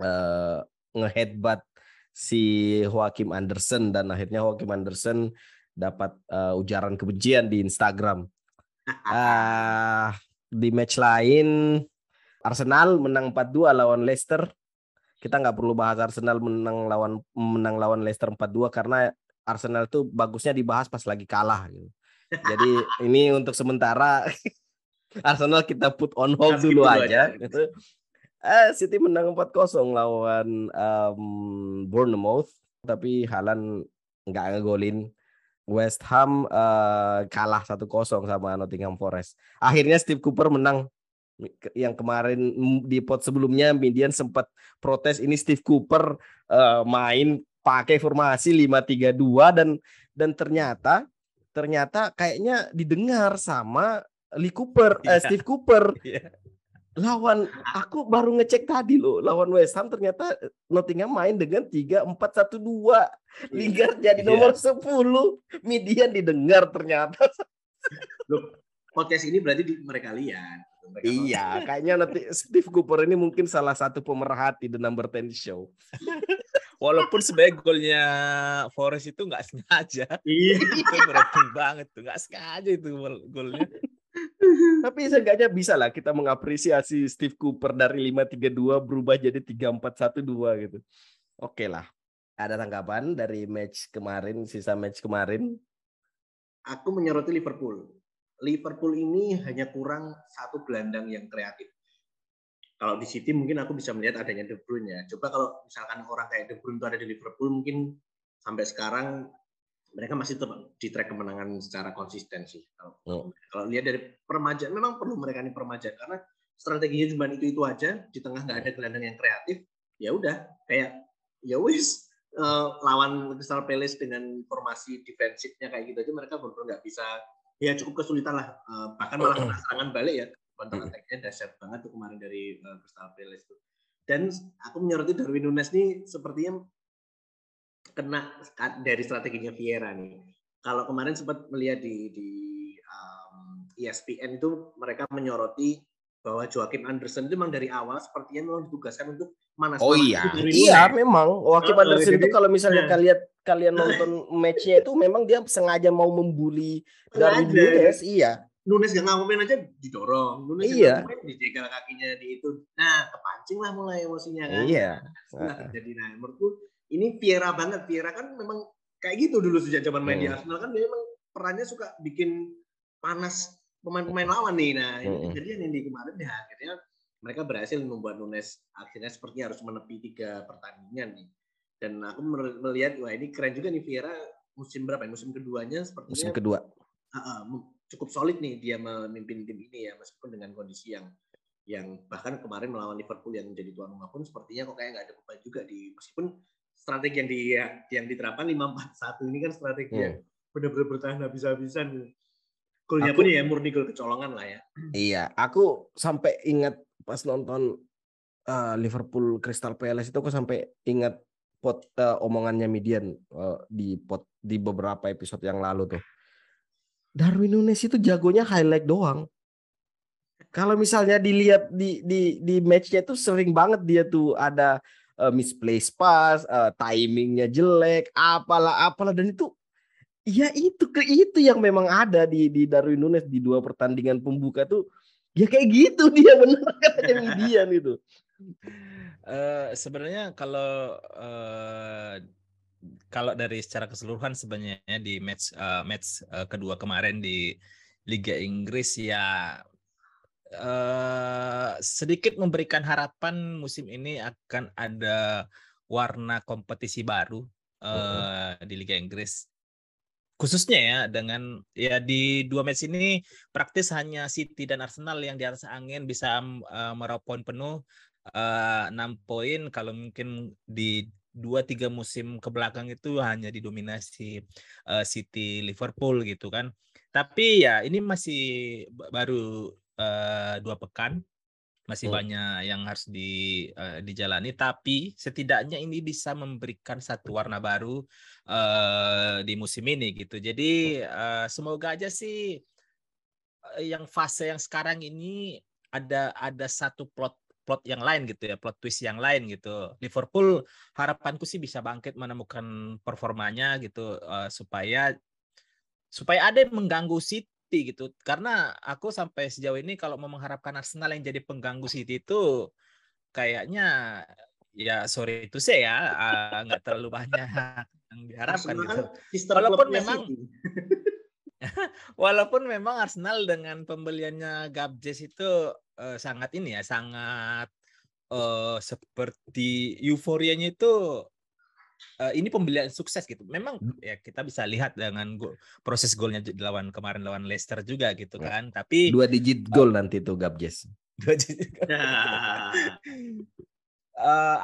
uh, ngeheadbutt si Joaquim Anderson dan akhirnya Joaquim Anderson dapat uh, ujaran kebencian di Instagram. Uh, di match lain Arsenal menang 4-2 lawan Leicester. Kita nggak perlu bahas Arsenal menang lawan menang lawan Leicester 4-2 karena Arsenal tuh bagusnya dibahas pas lagi kalah gitu Jadi ini untuk sementara (laughs) Arsenal kita put on hold dulu, dulu aja. aja. Gitu. Eh, City menang 4-0 lawan um, Bournemouth, tapi Halan nggak ngegolin. West Ham uh, kalah 1-0 sama Nottingham Forest. Akhirnya Steve Cooper menang yang kemarin di pot sebelumnya Median sempat protes ini Steve Cooper uh, main pakai formasi 5-3-2 dan dan ternyata ternyata kayaknya didengar sama Lee Cooper, yeah. uh, Steve Cooper. Yeah. Lawan aku baru ngecek tadi loh, lawan West Ham ternyata Nottingham main dengan 3-4-1-2. Lingard jadi yeah. nomor 10. Median didengar ternyata. Loh, podcast ini berarti di, mereka lihat. Mereka iya, kayaknya nanti Steve Cooper ini mungkin salah satu pemerhati The Number 10 Show. (laughs) Walaupun sebenarnya golnya Forest itu nggak sengaja. Iya. itu beruntung banget tuh, nggak sengaja itu golnya. Tapi seenggaknya bisa lah kita mengapresiasi Steve Cooper dari 5-3-2 berubah jadi 3-4-1-2 gitu. Oke lah. Ada tanggapan dari match kemarin, sisa match kemarin? Aku menyoroti Liverpool. Liverpool ini hanya kurang satu gelandang yang kreatif. Kalau di City mungkin aku bisa melihat adanya De Bruyne ya. Coba kalau misalkan orang kayak De Bruyne itu ada di Liverpool mungkin sampai sekarang mereka masih tetap di track kemenangan secara konsisten sih. Kalau, oh. kalau lihat dari permajaan, memang perlu mereka ini permajaan karena strateginya cuma itu itu aja. Di tengah nggak ada gelandang yang kreatif, ya udah kayak ya wis uh, (laughs) lawan Crystal Palace dengan formasi defensifnya kayak gitu aja mereka benar nggak bisa ya cukup kesulitan lah uh, bahkan malah kena serangan balik ya counter attack-nya dahsyat banget tuh kemarin dari uh, Crystal Palace tuh. Dan aku menyoroti Darwin Nunes nih sepertinya kena dari strateginya Vieira nih. Kalau kemarin sempat melihat di di um, ESPN itu mereka menyoroti bahwa Joakim Anderson itu memang dari awal sepertinya memang ditugaskan untuk mana Oh iya, iya memang Joakim oh, Anderson itu kalau misalnya nah. kalian kalian nonton (laughs) matchnya itu memang dia sengaja mau membuli dari Nunes, iya. Nunes gak ngapain aja didorong, Nunes iya. ngapain dijegal kakinya di itu. Nah, kepancing lah mulai emosinya kan. Iya. Nah, jadi nah menurutku ini Viera banget. Viera kan memang kayak gitu dulu sejak zaman main hmm. di Arsenal kan dia memang perannya suka bikin panas pemain-pemain lawan nih. Nah, ini hmm. kejadian yang di kemarin ya akhirnya mereka berhasil membuat Nunes akhirnya seperti harus menepi tiga pertandingan nih. Dan aku melihat wah ini keren juga nih Viera musim berapa ya? Musim keduanya sepertinya musim kedua. Uh, uh, cukup solid nih dia memimpin tim ini ya meskipun dengan kondisi yang yang bahkan kemarin melawan Liverpool yang menjadi tuan rumah pun sepertinya kok kayak nggak ada beban juga di meskipun strategi yang di yang diterapkan 541 ini kan strategi hmm. yang benar-benar bertahan habis-habisan. Golnya pun ya murni gol kecolongan lah ya. Iya, aku sampai ingat pas nonton uh, Liverpool Crystal Palace itu aku sampai ingat pot uh, omongannya Midian uh, di pot di beberapa episode yang lalu tuh. Darwin Nunes itu jagonya highlight doang. Kalau misalnya dilihat di di di matchnya itu sering banget dia tuh ada uh, misplaced pass, uh, timingnya jelek, apalah apalah dan itu ya itu ke itu yang memang ada di di Darwin Nunes di dua pertandingan pembuka tuh ya kayak gitu (laughs) dia benar katanya Midian itu. Uh, sebenarnya kalau uh, kalau dari secara keseluruhan sebenarnya di match uh, match uh, kedua kemarin di Liga Inggris ya uh, sedikit memberikan harapan musim ini akan ada warna kompetisi baru uh, di Liga Inggris. Khususnya ya dengan ya di dua match ini praktis hanya City dan Arsenal yang di atas angin bisa uh, meraup poin penuh enam uh, poin kalau mungkin di dua tiga musim ke belakang itu hanya didominasi uh, City Liverpool gitu kan. Tapi ya ini masih baru uh, dua pekan. Masih hmm. banyak yang harus di uh, dijalani. Tapi setidaknya ini bisa memberikan satu warna baru uh, di musim ini gitu. Jadi uh, semoga aja sih uh, yang fase yang sekarang ini ada ada satu plot plot yang lain gitu ya plot twist yang lain gitu Liverpool harapanku sih bisa bangkit menemukan performanya gitu uh, supaya supaya ada yang mengganggu City gitu. Karena aku sampai sejauh ini kalau mau mengharapkan Arsenal yang jadi pengganggu City itu kayaknya ya sorry itu saya ya nggak terlalu banyak yang diharapkan gitu. Kan Walaupun memang (laughs) Walaupun memang Arsenal dengan pembeliannya Gabjes itu uh, sangat ini ya, sangat uh, seperti euforianya itu uh, ini pembelian sukses gitu. Memang hmm. ya kita bisa lihat dengan go proses golnya lawan kemarin lawan Leicester juga gitu ya. kan. Tapi dua digit gol uh, nanti tuh Gabjes. Dua digit. uh,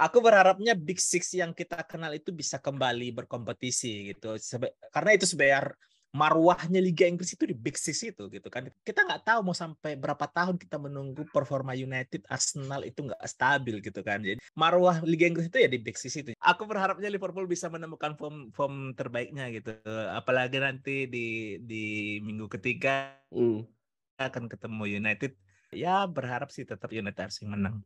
(laughs) aku berharapnya Big Six yang kita kenal itu bisa kembali berkompetisi gitu. Sebe karena itu sebayar marwahnya Liga Inggris itu di Big Six itu gitu kan. Kita nggak tahu mau sampai berapa tahun kita menunggu performa United, Arsenal itu nggak stabil gitu kan. Jadi marwah Liga Inggris itu ya di Big Six itu. Aku berharapnya Liverpool bisa menemukan form form terbaiknya gitu. Apalagi nanti di di minggu ketiga mm. akan ketemu United. Ya berharap sih tetap United harus menang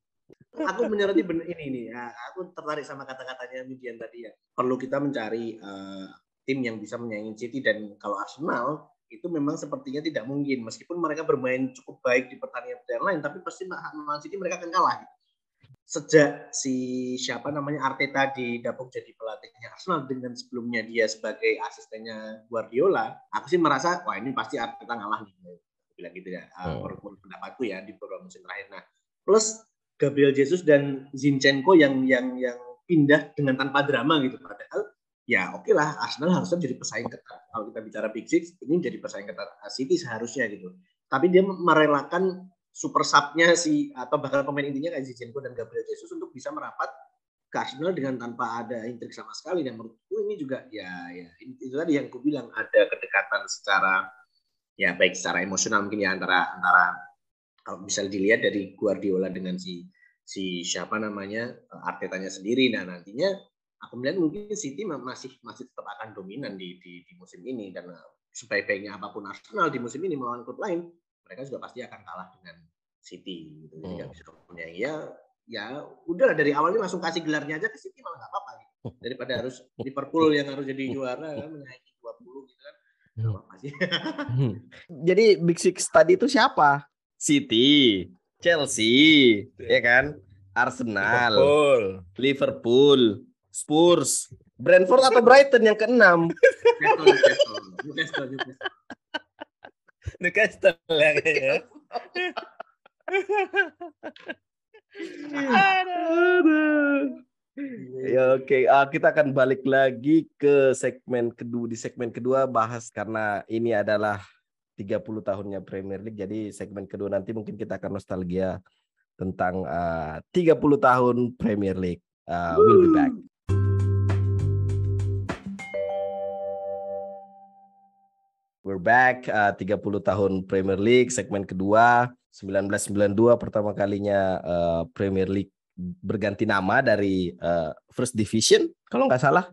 aku menyoroti benar ini nih. Ya, aku tertarik sama kata-katanya Midian tadi ya. Perlu kita mencari uh, tim yang bisa menyaingi City dan kalau Arsenal itu memang sepertinya tidak mungkin. Meskipun mereka bermain cukup baik di pertandingan pertandingan lain tapi pasti Man City mereka akan kalah. Sejak si siapa namanya Arteta didapuk jadi pelatihnya Arsenal dengan sebelumnya dia sebagai asistennya Guardiola aku sih merasa wah ini pasti Arteta ngalah nih. Bilang gitu ya hmm. menurut pendapatku ya di beberapa musim terakhir. Nah plus Gabriel Jesus dan Zinchenko yang yang yang pindah dengan tanpa drama gitu. Padahal ya oke okay lah Arsenal harusnya jadi pesaing ketat. Kalau kita bicara Big Six, ini jadi pesaing ketat City seharusnya gitu. Tapi dia merelakan super sub-nya si atau bahkan pemain intinya kayak Zinchenko dan Gabriel Jesus untuk bisa merapat ke Arsenal dengan tanpa ada intrik sama sekali dan menurutku ini juga ya ya itu tadi yang aku bilang ada kedekatan secara ya baik secara emosional mungkin ya antara antara kalau bisa dilihat dari Guardiola dengan si si siapa namanya Artetanya sendiri nah nantinya aku melihat mungkin City masih masih tetap akan dominan di di, di musim ini dan sebaik-baiknya apa pun Arsenal di musim ini melawan klub lain mereka juga pasti akan kalah dengan City gitu. Jadi hmm. bisa punya ya ya udah dari awalnya langsung kasih gelarnya aja ke City malah nggak apa-apa gitu. (laughs) Daripada harus Liverpool yang harus jadi juara kan menyaingi 20 gitu kan. Hmm. (laughs) Jadi Big Six tadi itu siapa? City, Chelsea, ya kan? Arsenal, Liverpool, Liverpool Spurs. Brentford atau Brighton yang keenam? Newcastle, Newcastle. ya kayaknya. Ya oke, okay. uh, kita akan balik lagi ke segmen kedua di segmen kedua bahas karena ini adalah 30 tahunnya Premier League. Jadi segmen kedua nanti mungkin kita akan nostalgia tentang uh, 30 tahun Premier League. Uh, we'll be back. We're back uh, 30 tahun Premier League segmen kedua 1992 pertama kalinya uh, Premier League berganti nama dari uh, First Division kalau nggak salah.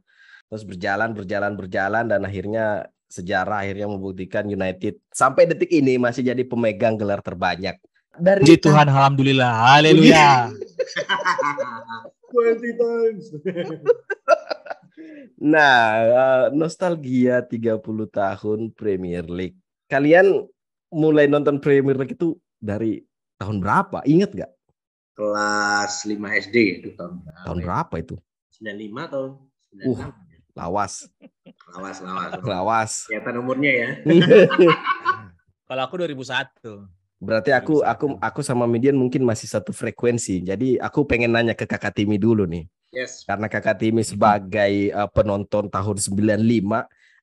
Terus berjalan berjalan berjalan dan akhirnya sejarah akhirnya membuktikan United sampai detik ini masih jadi pemegang gelar terbanyak. Dari Puji Tuhan alhamdulillah. Haleluya. (laughs) 20 times Nah, uh, nostalgia 30 tahun Premier League. Kalian mulai nonton Premier League itu dari tahun berapa? Ingat nggak? Kelas 5 SD itu tahun berapa? Tahun berapa itu? 95 tahun. 96. Uh, lawas. lawas, lawas. (laughs) Lawas. Kelihatan umurnya ya. (laughs) Kalau aku 2001. Berarti aku aku aku sama Median mungkin masih satu frekuensi. Jadi aku pengen nanya ke Kakak Timi dulu nih. Yes. Karena Kakak Timi sebagai uh, penonton tahun 95,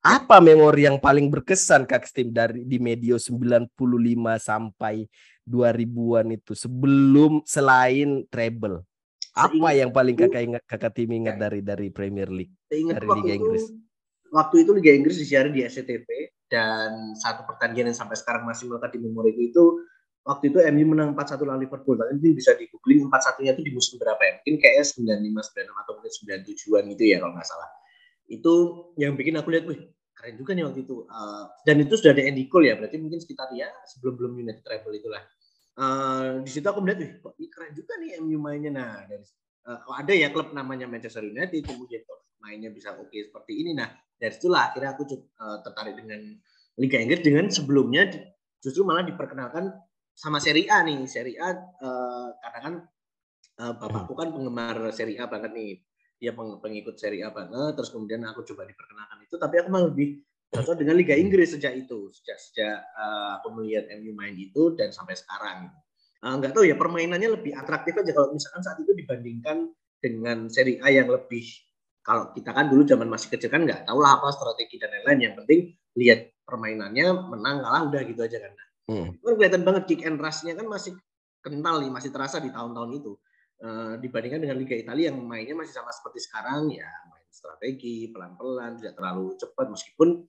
apa memori yang paling berkesan Kak Tim dari di medio 95 sampai 2000-an itu sebelum selain treble? Apa yang paling Kakak ingat Kakak Timi ingat ya. dari dari Premier League? Ingat dari Liga Inggris. Waktu itu Liga Inggris disiarin di SCTV dan satu pertandingan yang sampai sekarang masih melekat di memori itu waktu itu MU menang 4-1 lawan Liverpool. Ini bisa di googling 4-1-nya itu di musim berapa ya? Mungkin kayak 95, 96 atau mungkin 97-an gitu ya kalau nggak salah. Itu yang bikin aku lihat, wih keren juga nih waktu itu. Uh, dan itu sudah ada Andy Cole ya, berarti mungkin sekitar ya sebelum-belum United Travel itulah. Uh, di situ aku melihat, wih kok ini keren juga nih MU mainnya. Nah, dari, uh, ada ya klub namanya Manchester United, kemudian mainnya bisa oke okay seperti ini. Nah, dari situlah akhirnya aku uh, tertarik dengan Liga Inggris dengan sebelumnya justru malah diperkenalkan sama seri A nih seri A uh, karena kan uh, bapakku kan penggemar seri A banget nih dia peng, pengikut seri A banget terus kemudian aku coba diperkenalkan itu tapi aku malah lebih cocok dengan Liga Inggris sejak itu, sejak sejak uh, aku melihat MU main itu dan sampai sekarang. Uh, nggak tahu ya permainannya lebih atraktif aja kalau misalkan saat itu dibandingkan dengan seri A yang lebih kalau kita kan dulu zaman masih kecil kan nggak tahu lah apa strategi dan lain-lain. Yang penting lihat permainannya menang kalah udah gitu aja kan. Hmm. Kan kelihatan banget kick and rush-nya kan masih kental nih, masih terasa di tahun-tahun itu. Uh, dibandingkan dengan Liga Italia yang mainnya masih sama seperti sekarang ya main strategi pelan-pelan tidak terlalu cepat meskipun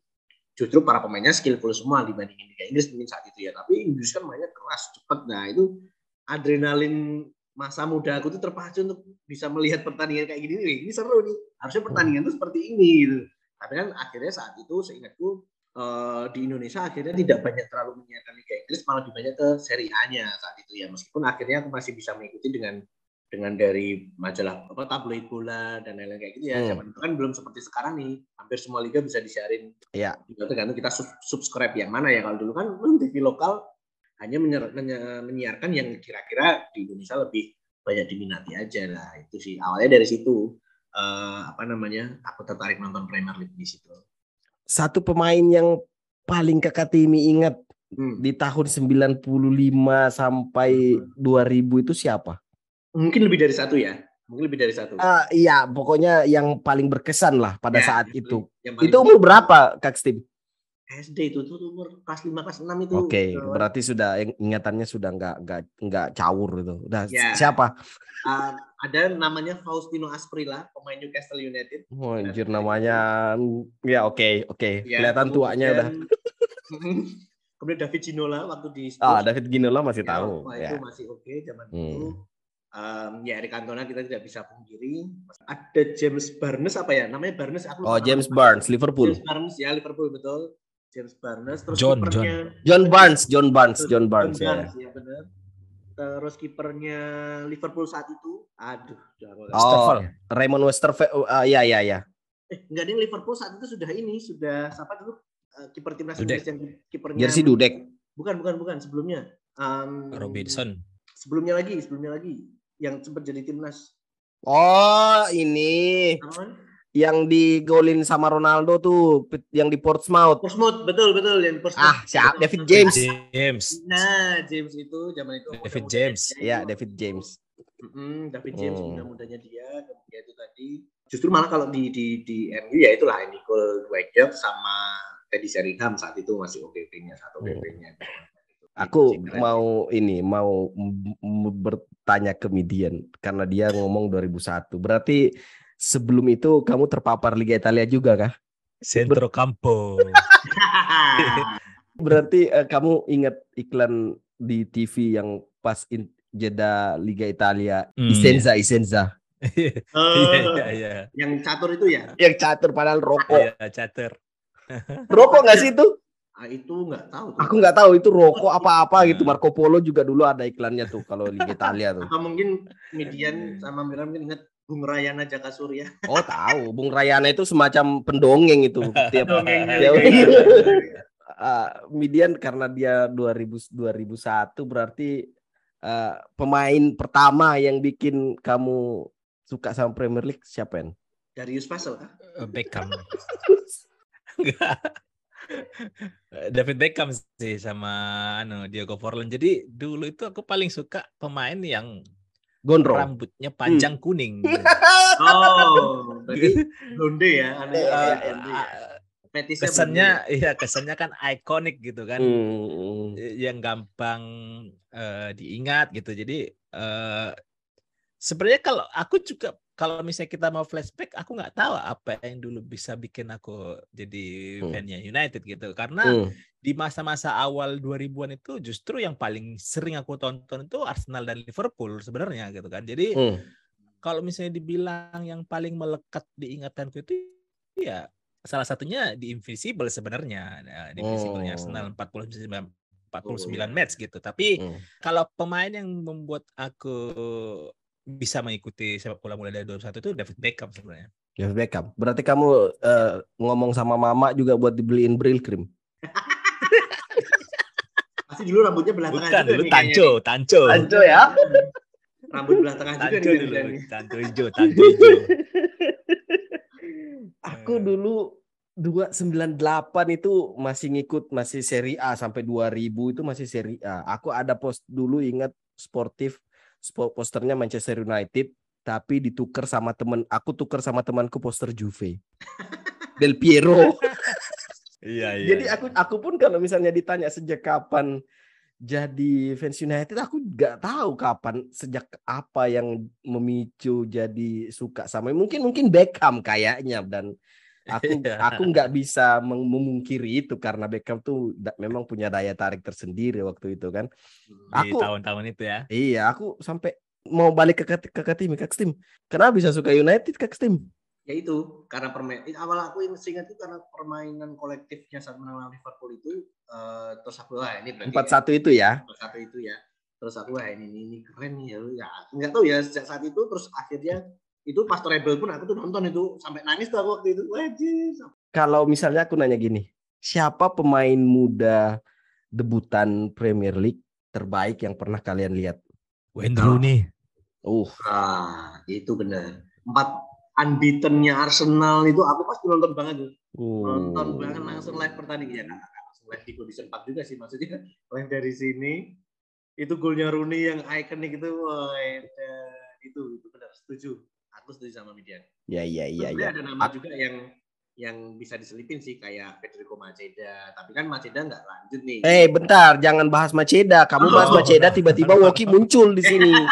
justru para pemainnya skillful semua dibandingin Liga Inggris mungkin saat itu ya. Tapi Inggris kan mainnya keras cepat. Nah itu adrenalin masa muda aku tuh terpacu untuk bisa melihat pertandingan kayak gini. Nih ini seru nih. Harusnya pertandingan tuh seperti ini gitu. Tapi kan akhirnya saat itu seingatku uh, di Indonesia akhirnya tidak banyak terlalu menyiarkan Liga Inggris malah lebih banyak ke Serie A-nya saat itu ya. Meskipun akhirnya aku masih bisa mengikuti dengan dengan dari majalah apa tabloid bola dan lain-lain kayak gitu ya. Hmm. zaman itu kan belum seperti sekarang nih. Hampir semua liga bisa disiarin. Ya tergantung kita sub subscribe yang mana ya. Kalau dulu kan TV lokal hanya menyiarkan yang kira-kira di Indonesia lebih banyak diminati aja lah. Itu sih. Awalnya dari situ uh, apa namanya aku tertarik nonton Premier League di situ satu pemain yang paling kakak Timi ingat hmm. di tahun 95 sampai hmm. 2000 itu siapa? Mungkin lebih dari satu ya. Mungkin lebih dari satu. Uh, iya, pokoknya yang paling berkesan lah pada ya, saat itu. Itu umur berapa, Kak Steve? SD itu tuh umur kelas 5 kelas 6 itu. Oke, okay, berarti sudah ingatannya sudah nggak nggak nggak caur itu. Udah ya. siapa? Uh, ada namanya Faustino Asprilla, pemain Newcastle United. Oh, anjir namanya ya oke, okay, oke. Okay. Ya, Kelihatan tuanya udah. (laughs) kemudian David Ginola waktu di Spurs. Ah, David Ginola masih ya, tahu. Wah, ya. itu masih oke okay zaman hmm. itu um, ya Eric Cantona kita tidak bisa pungkiri. Ada James Barnes apa ya? Namanya Barnes aku Oh, James Barnes Liverpool. James Barnes ya Liverpool betul. James Barnes terus John, John. John Barnes, John Barnes, John Barnes, John Barnes ya. ya benar. Terus kipernya Liverpool saat itu, aduh, Oh, Raymond Westerveld, uh, ya ya ya. Eh, enggak ada Liverpool saat itu sudah ini, sudah siapa dulu uh, kiper timnas Inggris yang kipernya Jersey Dudek. Bukan, bukan, bukan, sebelumnya. Um, Robinson. Sebelumnya lagi, sebelumnya lagi yang sempat jadi timnas. Oh, ini. Apa? Yang digolin sama Ronaldo tuh, yang di Portsmouth. Portsmouth, betul betul yang Portsmouth. Ah, siap David James. James. Nah, James itu zaman itu. David James. Ya, David James. Mm-hmm, David James hmm. muda-mudanya dia, kemudian itu tadi. Justru malah kalau di di di MU ya itulah Nicole Dweck sama Teddy Sheringham saat itu masih OPP-nya satu OPP-nya. Hmm. Aku mau ini mau bertanya ke Midian karena dia ngomong 2001. Berarti sebelum itu kamu terpapar Liga Italia juga kah? Centro Campo. (laughs) Berarti uh, kamu ingat iklan di TV yang pas in, jeda Liga Italia hmm. Isenza Isenza. (laughs) oh, iya, iya. Yang catur itu ya? Yang catur padahal rokok. Iya, catur. (laughs) rokok nggak sih itu? Ah, itu nggak tahu. Aku nggak tahu itu rokok apa-apa gitu. Marco Polo juga dulu ada iklannya tuh kalau di Italia tuh. Atau mungkin Median sama Miram mungkin ingat Bung Rayana Jaka Surya. Oh tahu, Bung Rayana itu semacam pendongeng itu (laughs) tiap ya, uh, Median karena dia 2000 2001 berarti uh, pemain pertama yang bikin kamu suka sama Premier League siapa yang? Darius Pasel kah? Beckham. (laughs) Enggak. David Beckham sih sama anu Diego Forlan. Jadi dulu itu aku paling suka pemain yang gondrong rambutnya panjang hmm. kuning. (laughs) oh, berarti blonde ya, aneh uh, ya. kesannya iya kesannya kan ikonik gitu kan hmm. yang gampang uh, diingat gitu jadi uh, sebenarnya kalau aku juga kalau misalnya kita mau flashback, aku nggak tahu apa yang dulu bisa bikin aku jadi hmm. fannya United gitu. Karena hmm. di masa-masa awal 2000-an itu justru yang paling sering aku tonton itu Arsenal dan Liverpool sebenarnya gitu kan. Jadi hmm. kalau misalnya dibilang yang paling melekat di ingatanku itu ya salah satunya di Invisible sebenarnya. Nah, di Invisible oh. Arsenal 49 49 match gitu. Tapi hmm. kalau pemain yang membuat aku bisa mengikuti sepak bola mulai dari 21 itu David Beckham sebenarnya. David Beckham. Berarti kamu uh, ngomong sama mama juga buat dibeliin Brill cream. (laughs) Pasti dulu rambutnya belah tengah Bukan, dulu tanco, tanco. Tanco ya. (laughs) Rambut belah tengah juga tanco dulu. Tanco hijau, tanco hijau. (laughs) Aku dulu 298 itu masih ngikut masih seri A sampai 2000 itu masih seri A. Aku ada post dulu ingat sportif sport posternya Manchester United tapi ditukar sama temen aku tukar sama temanku poster Juve. (laughs) Del Piero. iya, iya. Jadi aku aku pun kalau misalnya ditanya sejak kapan jadi fans United aku nggak tahu kapan sejak apa yang memicu jadi suka sama mungkin mungkin Beckham kayaknya dan aku iya. aku nggak bisa memungkiri itu karena Beckham tuh memang punya daya tarik tersendiri waktu itu kan. Di aku tahun-tahun itu ya. iya aku sampai mau balik ke ke, ke tim ke tim. Kenapa bisa suka United ke tim? Ya itu karena permain awal aku ingat itu karena permainan kolektifnya saat menang Liverpool itu uh, terus aku lah ini empat satu itu ya? Empat satu itu ya. Terus aku wah ini ini keren nih ya. Ya nggak tahu ya sejak saat itu terus akhirnya itu pas Rebel pun aku tuh nonton itu sampai nangis tuh aku waktu itu wajib kalau misalnya aku nanya gini siapa pemain muda debutan Premier League terbaik yang pernah kalian lihat Wayne Rooney uh ah itu benar empat unbeaten-nya Arsenal itu aku pasti nonton banget tuh. Nonton banget langsung live pertandingan. Ya, langsung live di kondisi 4 juga sih maksudnya. (laughs) Live dari sini itu golnya Rooney yang ikonik itu wah, itu itu benar setuju. Aku setuju sama Midian. Ya iya iya iya. Ada nama juga yang yang bisa diselipin sih kayak Federico Maceda. Tapi kan Maceda nggak lanjut nih. Eh, hey, bentar, jangan bahas Maceda. Kamu oh. bahas Maceda tiba-tiba Woki muncul di sini. (laughs)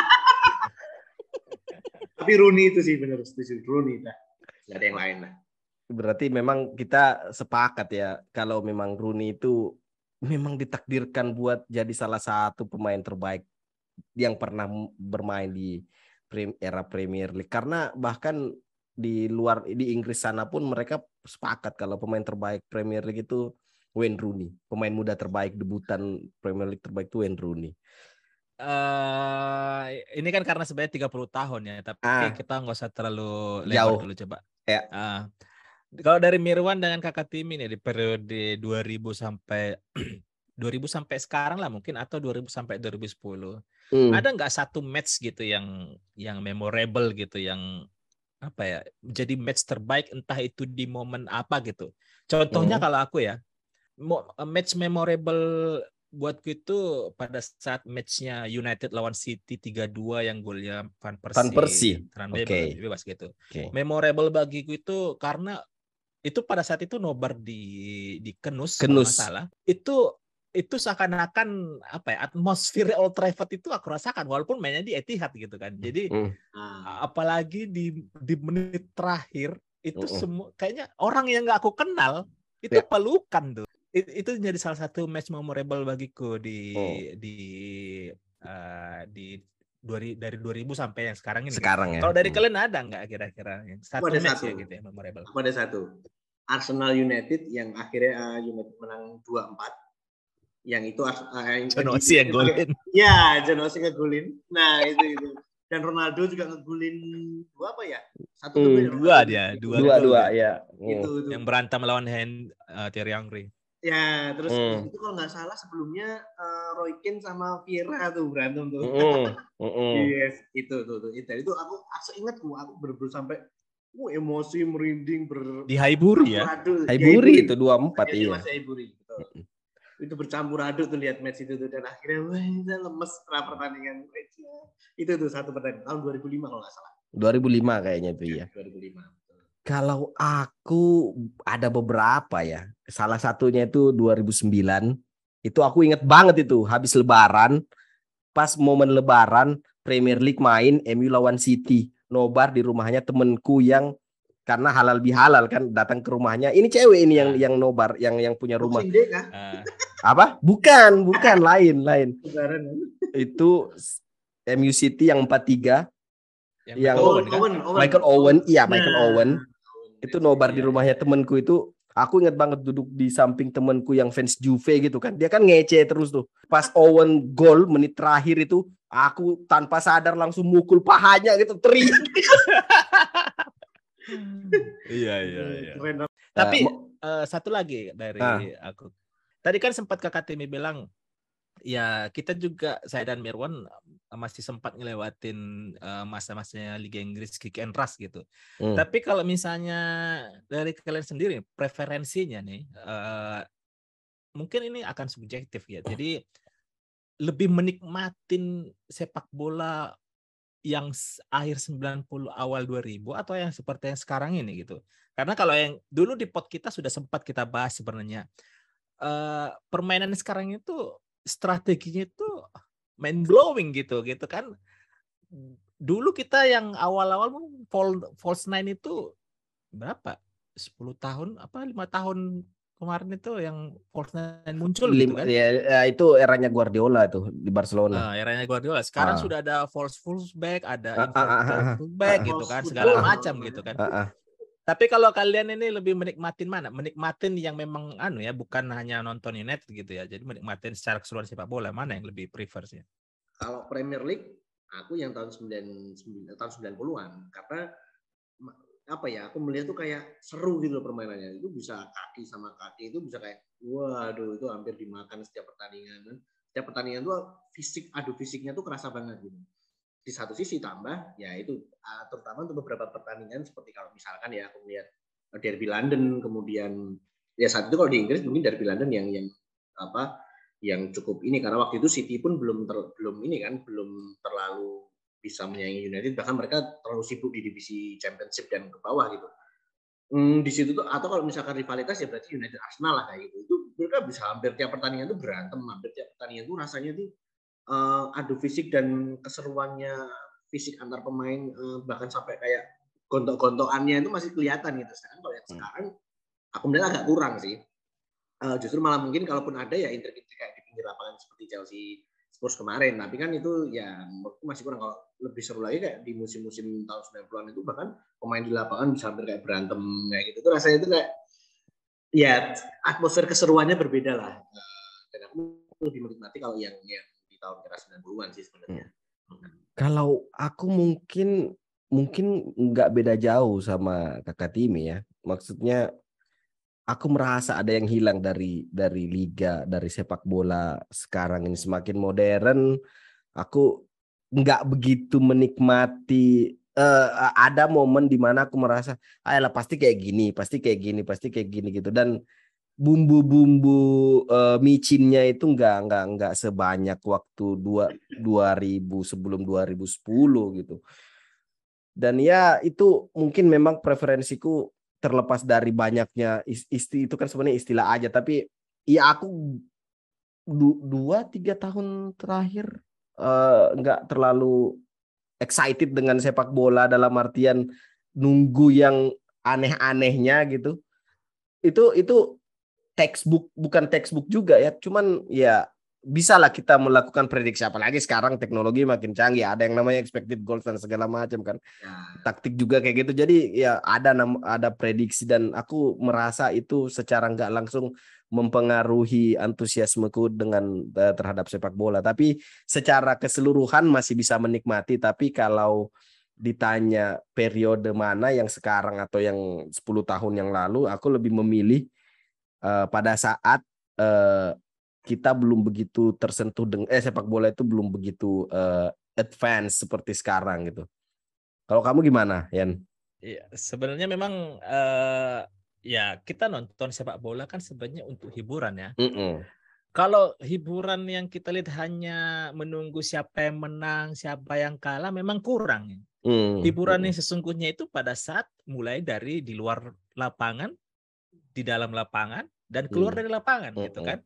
Tapi Rooney itu sih benar setuju Rooney lah. Gak ada yang lain lah. Berarti memang kita sepakat ya kalau memang Rooney itu memang ditakdirkan buat jadi salah satu pemain terbaik yang pernah bermain di era Premier League karena bahkan di luar di Inggris sana pun mereka sepakat kalau pemain terbaik Premier League itu Wayne Rooney, pemain muda terbaik debutan Premier League terbaik itu Wayne Rooney uh, ini kan karena sebenarnya 30 tahun ya, tapi ah. kita nggak usah terlalu jauh dulu coba. Ya. Uh, kalau dari Mirwan dengan kakak tim ini di periode 2000 sampai (clears throat) 2000 sampai sekarang lah mungkin atau 2000 sampai 2010. Hmm. Ada nggak satu match gitu yang yang memorable gitu yang apa ya jadi match terbaik entah itu di momen apa gitu. Contohnya hmm. kalau aku ya match memorable buatku itu pada saat matchnya United lawan City 3-2 yang golnya Van Persie. Van Persie. Oke. Okay. Bebas gitu. Okay. Memorable bagiku itu karena itu pada saat itu nobar di di Kenus, Kenus. salah. Itu itu seakan-akan apa ya atmosfer Old Trafford itu aku rasakan walaupun mainnya di Etihad gitu kan. Jadi mm. apalagi di di menit terakhir itu mm -mm. semua kayaknya orang yang nggak aku kenal itu yeah. pelukan tuh itu jadi salah satu match memorable bagiku di oh. di uh, di dua, dari 2000 sampai yang sekarang ini. Sekarang ya. Kalau dari hmm. kalian ada nggak kira-kira yang satu ada match satu. ya gitu ya memorable? Aku ada satu. Arsenal United yang akhirnya uh, United menang 2-4. Yang itu uh, yang John Osi yang golin. Ya, John Osi ngegolin. Nah, itu itu dan Ronaldo juga ngegulin dua apa ya satu hmm, dua dia dua dua, dua ya itu, itu. yang berantem melawan Hen uh, Thierry Henry Ya, terus hmm. itu kalau nggak salah sebelumnya uh, Roy Keane sama Vieira tuh berantem tuh. Mm. Mm. yes, itu tuh tuh. Itu, itu aku aku ingat aku aku berburu sampai uh, emosi merinding ber di Haiburi ya. Haiburi itu dua empat iya. Masih Haiburi gitu. Itu bercampur aduk tuh lihat match itu tuh dan akhirnya wah lemes setelah pertandingan. Itu tuh satu pertandingan tahun 2005 kalau nggak salah. 2005 kayaknya tuh ya. 2005. Kalau aku ada beberapa ya. Salah satunya itu 2009. Itu aku inget banget itu habis lebaran. Pas momen lebaran Premier League main MU lawan City. Nobar di rumahnya temenku yang karena halal bihalal kan datang ke rumahnya. Ini cewek ini yang nah. yang nobar, yang yang punya rumah. Uh. Apa? Bukan, bukan lain, lain. Itu MU City yang 4-3 yang, yang Owen, Owen, Owen. Michael Owen, iya Michael nah. Owen itu nobar di rumahnya temenku itu aku inget banget duduk di samping temenku yang fans Juve gitu kan dia kan ngece terus tuh pas Owen gol menit terakhir itu aku tanpa sadar langsung mukul pahanya gitu teriak (laughs) iya iya iya tapi uh, uh, satu lagi dari uh. aku tadi kan sempat kakak Timi bilang ya kita juga saya dan Mirwan eh, masih sempat ngelewatin uh, masa-masanya Liga Inggris kick and rush gitu. Hmm. Tapi kalau misalnya dari kalian sendiri preferensinya nih uh, mungkin ini akan subjektif ya. Jadi lebih menikmatin sepak bola yang akhir 90 awal 2000 atau yang seperti yang sekarang ini gitu. Karena kalau yang dulu di pot kita sudah sempat kita bahas sebenarnya uh, permainan sekarang itu strateginya itu mind blowing gitu gitu kan dulu kita yang awal-awal false nine itu berapa 10 tahun apa lima tahun kemarin itu yang false nine muncul gitu kan ya, ya itu eranya Guardiola itu di Barcelona uh, eranya Guardiola sekarang uh. sudah ada false fullback ada uh, uh, uh, uh, fullback uh, gitu kan segala macam gitu kan uh, uh. Tapi kalau kalian ini lebih menikmatin mana? Menikmatin yang memang anu ya, bukan hanya nonton United gitu ya. Jadi menikmatin secara keseluruhan sepak bola mana yang lebih prefer sih? Kalau Premier League, aku yang tahun 99 tahun 90-an karena apa ya, aku melihat tuh kayak seru gitu loh permainannya. Itu bisa kaki sama kaki itu bisa kayak waduh itu hampir dimakan setiap pertandingan. Setiap pertandingan tuh fisik adu fisiknya tuh kerasa banget gitu di satu sisi tambah ya itu terutama untuk beberapa pertandingan seperti kalau misalkan ya aku melihat derby London kemudian ya saat itu kalau di Inggris mungkin derby London yang yang apa yang cukup ini karena waktu itu City pun belum ter, belum ini kan belum terlalu bisa menyaingi United bahkan mereka terlalu sibuk di divisi Championship dan ke bawah gitu. Hmm, di situ tuh atau kalau misalkan rivalitas ya berarti United Arsenal lah kayak gitu. Itu mereka bisa hampir tiap pertandingan tuh berantem, hampir tiap pertandingan tuh rasanya tuh uh, adu fisik dan keseruannya fisik antar pemain uh, bahkan sampai kayak gontok-gontokannya itu masih kelihatan gitu. Sekarang kalau yang hmm. sekarang aku melihat agak kurang sih. Uh, justru malah mungkin kalaupun ada ya intrik-intrik kayak di pinggir lapangan seperti Chelsea Spurs kemarin. Tapi kan itu ya masih kurang. Kalau lebih seru lagi kayak di musim-musim tahun 90-an itu bahkan pemain di lapangan bisa hampir kayak berantem kayak gitu. Itu rasanya itu kayak ya atmosfer keseruannya berbeda lah. dan aku lebih menikmati kalau yang yang tahun kira 90-an sih sebenarnya. Hmm. Kalau aku mungkin mungkin nggak beda jauh sama kakak Timi ya. Maksudnya aku merasa ada yang hilang dari dari liga, dari sepak bola sekarang ini semakin modern. Aku nggak begitu menikmati uh, ada momen di mana aku merasa ayolah pasti kayak gini, pasti kayak gini, pasti kayak gini gitu dan bumbu-bumbu uh, micinnya itu nggak nggak nggak sebanyak waktu dua 2000 sebelum 2010 gitu. Dan ya itu mungkin memang preferensiku terlepas dari banyaknya isti itu kan sebenarnya istilah aja tapi ya aku du, dua tiga tahun terakhir uh, nggak terlalu excited dengan sepak bola dalam artian nunggu yang aneh-anehnya gitu. Itu itu textbook bukan textbook juga ya cuman ya bisa lah kita melakukan prediksi apalagi sekarang teknologi makin canggih. Ada yang namanya expected goals dan segala macam kan. Ya. taktik juga kayak gitu. Jadi ya ada ada prediksi dan aku merasa itu secara nggak langsung mempengaruhi antusiasmeku dengan uh, terhadap sepak bola. Tapi secara keseluruhan masih bisa menikmati. Tapi kalau ditanya periode mana yang sekarang atau yang 10 tahun yang lalu aku lebih memilih uh, pada saat uh, kita belum begitu tersentuh dengan eh sepak bola itu belum begitu uh, advance seperti sekarang gitu. Kalau kamu gimana, Yan? Iya, sebenarnya memang uh, ya kita nonton sepak bola kan sebenarnya untuk hiburan ya. Mm -mm. Kalau hiburan yang kita lihat hanya menunggu siapa yang menang, siapa yang kalah, memang kurang. Mm. Hiburan yang sesungguhnya itu pada saat mulai dari di luar lapangan di dalam lapangan dan keluar hmm. dari lapangan hmm. gitu kan.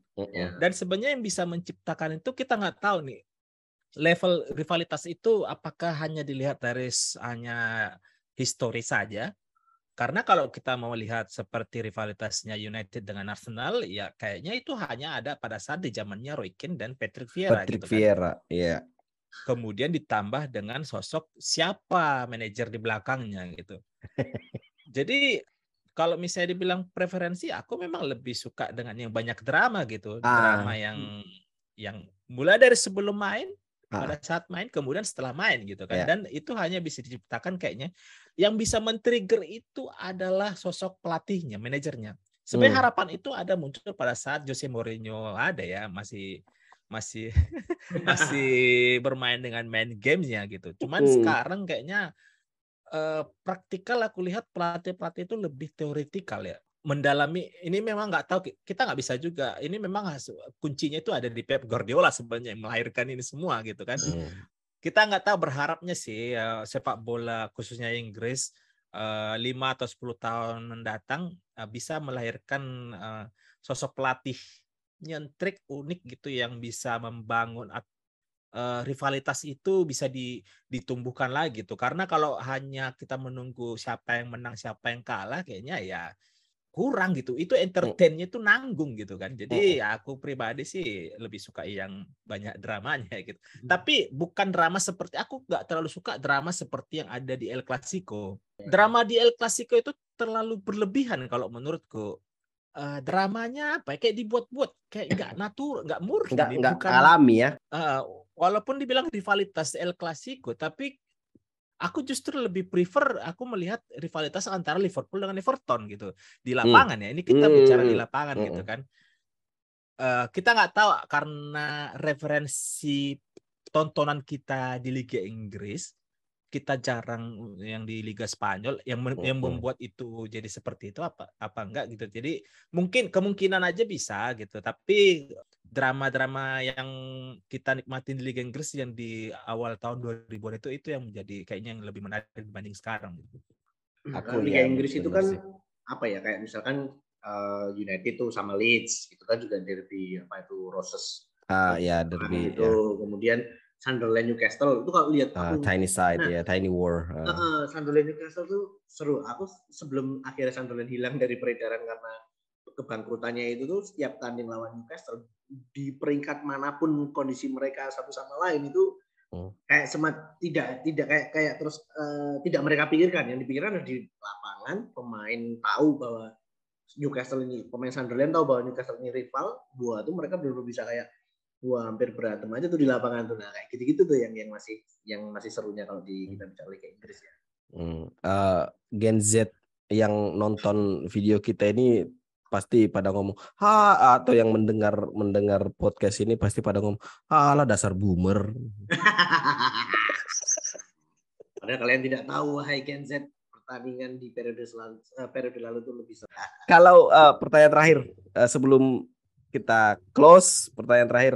Dan sebenarnya yang bisa menciptakan itu kita nggak tahu nih level rivalitas itu apakah hanya dilihat dari hanya histori saja. Karena kalau kita mau lihat seperti rivalitasnya United dengan Arsenal, ya kayaknya itu hanya ada pada saat di zamannya Roy Keane dan Patrick Vieira. Patrick gitu Vieira, kan. iya. Kemudian ditambah dengan sosok siapa manajer di belakangnya gitu. (laughs) Jadi kalau misalnya dibilang preferensi, aku memang lebih suka dengan yang banyak drama gitu, ah. drama yang yang mulai dari sebelum main, ah. pada saat main, kemudian setelah main gitu kan. Yeah. Dan itu hanya bisa diciptakan kayaknya yang bisa men-trigger itu adalah sosok pelatihnya, manajernya. Sebenarnya hmm. harapan itu ada muncul pada saat Jose Mourinho ada ya, masih masih (laughs) masih bermain dengan main gamenya gitu. Cuman hmm. sekarang kayaknya uh, praktikal aku lihat pelatih-pelatih itu lebih teoretikal ya. Mendalami ini memang nggak tahu kita nggak bisa juga. Ini memang kuncinya itu ada di Pep Guardiola sebenarnya yang melahirkan ini semua gitu kan. Hmm. kita nggak tahu berharapnya sih uh, sepak bola khususnya Inggris lima uh, atau 10 tahun mendatang uh, bisa melahirkan uh, sosok pelatih nyentrik unik gitu yang bisa membangun uh, rivalitas itu bisa di, ditumbuhkan lagi tuh karena kalau hanya kita menunggu siapa yang menang siapa yang kalah kayaknya ya kurang gitu. Itu hmm. entertainnya itu nanggung gitu kan. Jadi ya aku pribadi sih lebih suka yang banyak dramanya (laughs) gitu. Hmm. Tapi bukan drama seperti aku nggak terlalu suka drama seperti yang ada di El Clasico. Drama di El Clasico itu terlalu berlebihan kalau menurutku. Uh, dramanya apa? Ya, kayak dibuat-buat, kayak nggak (clears throat) natur, nggak murni, nggak, nggak alami ya. Uh, walaupun dibilang rivalitas El Clasico, tapi aku justru lebih prefer aku melihat rivalitas antara Liverpool dengan Everton gitu di hmm. lapangan hmm. ya. Ini kita hmm. bicara di lapangan hmm. gitu kan. Uh, kita nggak tahu karena referensi tontonan kita di Liga Inggris kita jarang yang di Liga Spanyol yang yang membuat itu jadi seperti itu apa apa enggak gitu. Jadi mungkin kemungkinan aja bisa gitu. Tapi drama-drama yang kita nikmatin di Liga Inggris yang di awal tahun 2000-an itu itu yang menjadi kayaknya yang lebih menarik dibanding sekarang gitu. Aku Liga Inggris itu kan sih. apa ya kayak misalkan uh, United tuh sama Leeds itu kan juga derby apa itu Roses. Ah ya derby itu ya. kemudian Sunderland Newcastle. Itu kalau lihat uh, tiny side nah, ya tiny war. Uh. Uh, Sunderland Newcastle tuh seru. Aku sebelum akhirnya Sunderland hilang dari peredaran karena kebangkrutannya itu tuh setiap tanding lawan Newcastle di peringkat mana pun kondisi mereka satu sama lain itu hmm. kayak semat tidak tidak kayak kayak terus uh, tidak mereka pikirkan. Yang dipikirkan di lapangan pemain tahu bahwa Newcastle ini pemain Sunderland tahu bahwa Newcastle ini rival. Buat tuh mereka belum bisa kayak wah hampir berantem aja tuh di lapangan tuh nah kayak gitu-gitu tuh yang yang masih yang masih serunya kalau di kita bicara Liga Inggris ya. Hmm. Uh, Gen Z yang nonton video kita ini pasti pada ngomong ha atau yang mendengar mendengar podcast ini pasti pada ngomong halah dasar boomer. (laughs) Padahal kalian tidak tahu wahai Gen Z pertandingan di periode selalu, uh, periode lalu itu lebih seru. Kalau uh, pertanyaan terakhir uh, sebelum kita close. Pertanyaan terakhir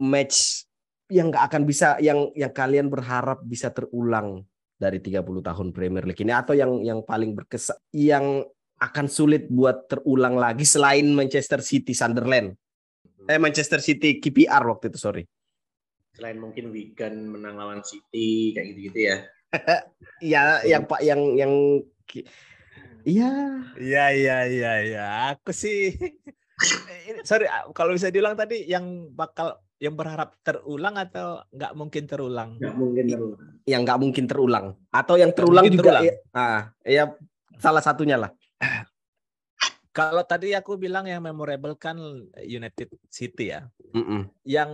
match yang nggak akan bisa yang yang kalian berharap bisa terulang dari 30 tahun Premier League ini? Atau yang yang paling berkesan yang akan sulit buat terulang lagi selain Manchester City Sunderland? Eh Manchester City KPR waktu itu sorry. Selain mungkin Wigan menang lawan City kayak gitu-gitu ya. (laughs) Ya yang pak yang yang iya. Iya iya iya ya aku sih sorry kalau bisa diulang tadi yang bakal yang berharap terulang atau nggak mungkin terulang? Nggak mungkin terulang. Yang nggak mungkin terulang atau yang terulang juga terulang. Ya, ah, ya salah satunya lah. Kalau tadi aku bilang yang memorable kan United City ya. Mm -mm. Yang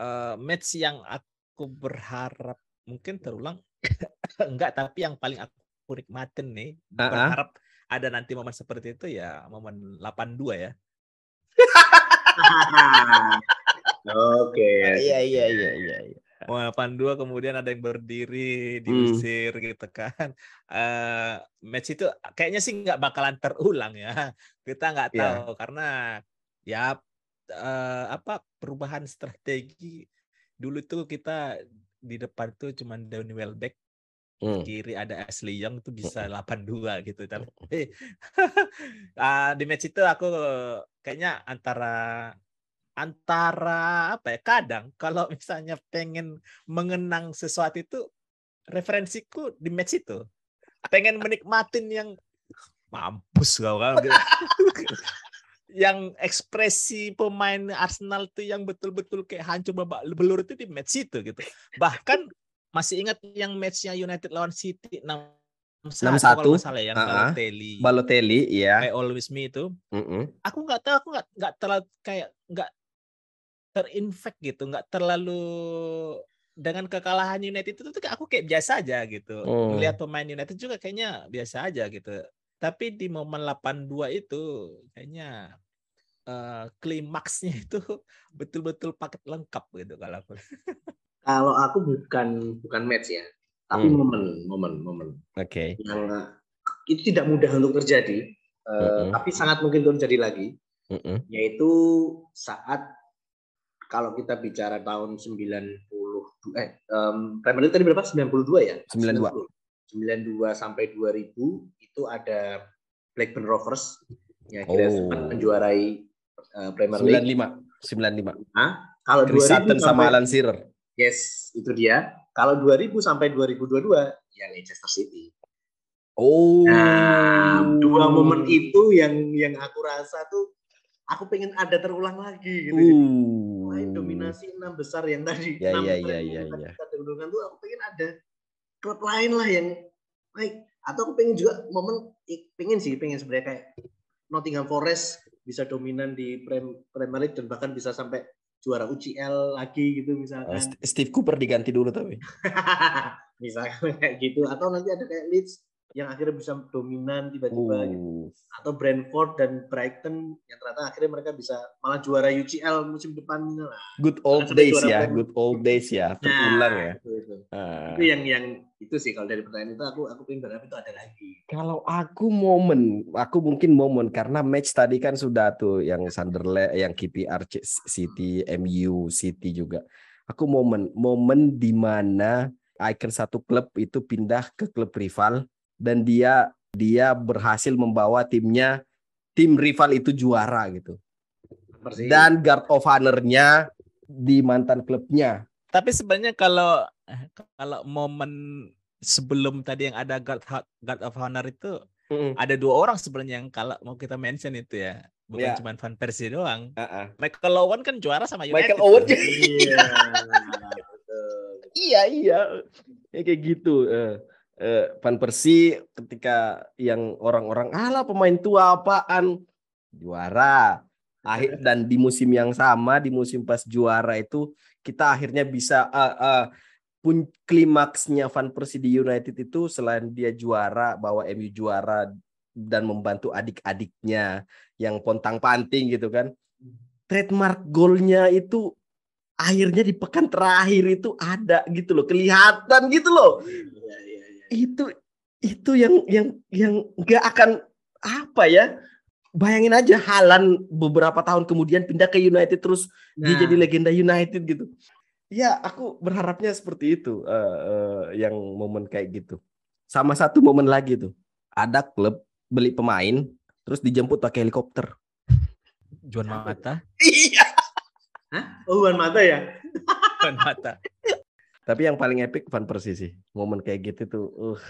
uh, match yang aku berharap mungkin terulang (laughs) enggak tapi yang paling aku nikmatin nih uh -huh. berharap ada nanti momen seperti itu ya momen 82 ya. (laughs) Oke. Iya iya iya iya iya. Momen 82 kemudian ada yang berdiri diusir hmm. gitu kan. Uh, match itu kayaknya sih nggak bakalan terulang ya. Kita nggak iya. tahu yeah. karena ya uh, apa perubahan strategi dulu tuh kita di depan tuh cuman Donny Welbeck Hmm. Kiri ada Ashley Young itu bisa 82 gitu. Tapi uh, (laughs) di match itu aku kayaknya antara antara apa ya? Kadang kalau (laughs) misalnya pengen mengenang sesuatu itu referensiku di match itu. Pengen menikmatin yang mampus kau kan. (laughs) yang ekspresi pemain Arsenal tuh yang betul-betul kayak hancur babak belur itu di match itu gitu. Bahkan masih ingat yang matchnya United lawan City 6 enam satu salah yang uh-huh. Balotelli Balotelli ya I always me itu uh-uh. aku nggak tahu aku nggak nggak terlalu kayak nggak terinfect gitu nggak terlalu dengan kekalahan United itu tuh aku kayak biasa aja gitu uh. melihat pemain United juga kayaknya biasa aja gitu tapi di momen 82 itu kayaknya uh, klimaksnya (laughs) itu betul-betul paket lengkap gitu kalau aku. (laughs) Kalau aku bukan bukan match ya, tapi hmm. momen, momen, momen. Oke. Okay. Yang uh, itu tidak mudah untuk terjadi, uh, mm -hmm. tapi sangat mungkin terjadi lagi, mm -hmm. yaitu saat kalau kita bicara tahun 90 eh um, Premier League tadi berapa? 92 ya? 92. 92 sampai 2000 itu ada Blackburn Rovers yang kira oh. sempat menjuarai uh, Premier League. 95. 95. Nah, kalau Chris 2000 Sutton sampai, sama Alan Shearer. Yes, itu dia. Kalau 2000 sampai 2022 ya Leicester City. Oh. Nah, dua momen itu yang yang aku rasa tuh aku pengen ada terulang lagi gitu. Uh. Main dominasi enam besar yang tadi ya, enam ya, ya, ya, ya. kita tuh aku pengen ada klub lain lah yang baik atau aku pengen juga momen pengen sih pengen sebenarnya kayak Nottingham Forest bisa dominan di Premier League dan bahkan bisa sampai juara UCL lagi gitu misalkan. Oh, Steve Cooper diganti dulu tapi. (laughs) misalkan kayak gitu atau nanti ada kayak Leeds yang akhirnya bisa dominan tiba-tiba uh. gitu. atau Brentford dan Brighton yang ternyata akhirnya mereka bisa malah juara UCL musim depan lah. Good old days ya, good old days ya, terulang nah, ya. Itu, itu. Uh. itu yang yang itu sih kalau dari pertanyaan itu aku aku pengen berharap itu ada lagi. Kalau aku momen, aku mungkin momen karena match tadi kan sudah tuh yang Sunderland, yang KPR City, MU City juga. Aku momen, momen di mana icon satu klub itu pindah ke klub rival dan dia dia berhasil membawa timnya tim rival itu juara gitu. Dan guard of honor-nya di mantan klubnya. Tapi sebenarnya kalau kalau momen sebelum tadi yang ada guard guard of honor itu mm. ada dua orang sebenarnya yang kalau mau kita mention itu ya bukan yeah. cuma Van Persie doang. Uh -uh. Michael Owen kan juara sama United. Michael Owen. Iya. (laughs) iya iya. Ya, kayak gitu. Uh eh, Van Persie ketika yang orang-orang alah pemain tua apaan? Juara. Akhir (laughs) dan di musim yang sama di musim pas juara itu kita akhirnya bisa uh, uh, pun klimaksnya Van Persie di United itu selain dia juara bawa MU juara dan membantu adik-adiknya yang pontang panting gitu kan. Trademark golnya itu akhirnya di pekan terakhir itu ada gitu loh kelihatan gitu loh itu itu yang yang yang nggak akan apa ya bayangin aja Halan beberapa tahun kemudian pindah ke United terus nah. dia jadi legenda United gitu ya aku berharapnya seperti itu uh, uh, yang momen kayak gitu sama satu momen lagi tuh ada klub beli pemain terus dijemput pakai helikopter Juan Mata iya Hah? Oh, Juan Mata ya? Juan Mata. Tapi yang paling epic Van Persie sih. Momen kayak gitu tuh uh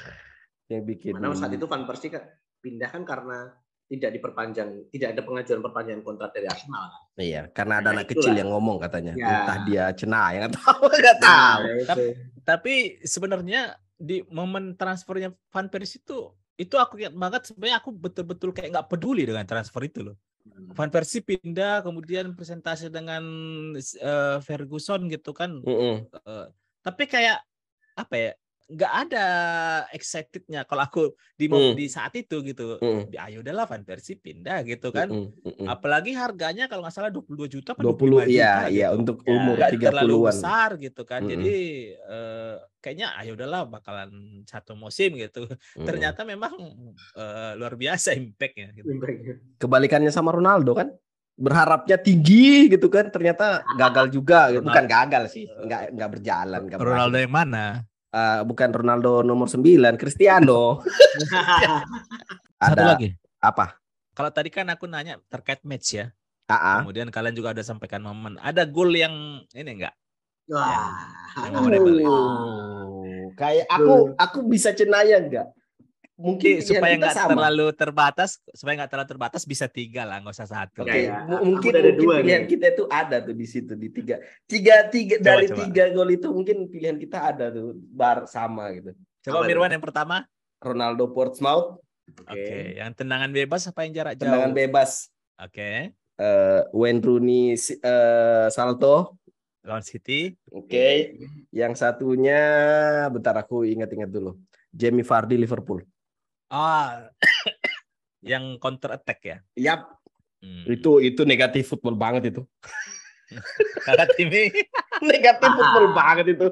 yang bikin Mana saat itu Van Persie kan pindah kan karena tidak diperpanjang, tidak ada pengajuan perpanjangan kontrak dari Arsenal kan. Iya, karena ada nah, anak itulah. kecil yang ngomong katanya. Ya. Entah dia cenah yang tahu, nggak tahu. (laughs) Nah, tapi, tapi sebenarnya di momen transfernya Van Persie itu itu aku ingat banget sebenarnya aku betul-betul kayak nggak peduli dengan transfer itu loh. Hmm. Van Persie pindah kemudian presentasi dengan uh, Ferguson gitu kan. Mm -hmm. uh, tapi kayak apa ya nggak ada excitednya kalau aku di mm. di saat itu gitu mm. ya ayo udahlah Van Persie pindah gitu kan mm, mm, mm. apalagi harganya kalau nggak salah 22 juta 20 iya iya gitu. untuk ya, umur ya, 30 terlalu besar gitu kan mm. jadi uh, kayaknya ayo udahlah bakalan satu musim gitu mm. ternyata memang uh, luar biasa impactnya gitu. kebalikannya sama Ronaldo kan berharapnya tinggi gitu kan ternyata gagal juga gitu. bukan gagal sih nggak nggak berjalan nggak Ronaldo yang mana? Uh, bukan Ronaldo nomor 9 Cristiano. (laughs) Ada lagi. apa? Kalau tadi kan aku nanya terkait match ya. Uh-uh. kemudian kalian juga ada sampaikan momen. Ada gol yang ini enggak Wah. Yang, yang oh, kayak aku aku bisa cenaya enggak mungkin supaya nggak terlalu terbatas supaya nggak terlalu terbatas bisa tiga lah nggak usah satu Oke, okay. ya, mungkin ada mungkin dua pilihan nih. kita itu ada tuh di situ di tiga tiga tiga coba, dari coba. tiga gol itu mungkin pilihan kita ada tuh bar sama gitu coba apa Mirwan yang pertama Ronaldo Portsmouth oke okay. yang tendangan bebas apa yang jarak jauh tendangan bebas oke okay. uh, Wayne Rooney uh, salto lawan City oke okay. yang satunya bentar aku ingat-ingat dulu Jamie Vardy Liverpool Ah, yang counter attack ya? Yap. Hmm. Itu itu negatif football banget itu. Kakak Timi. (laughs) negatif football banget itu.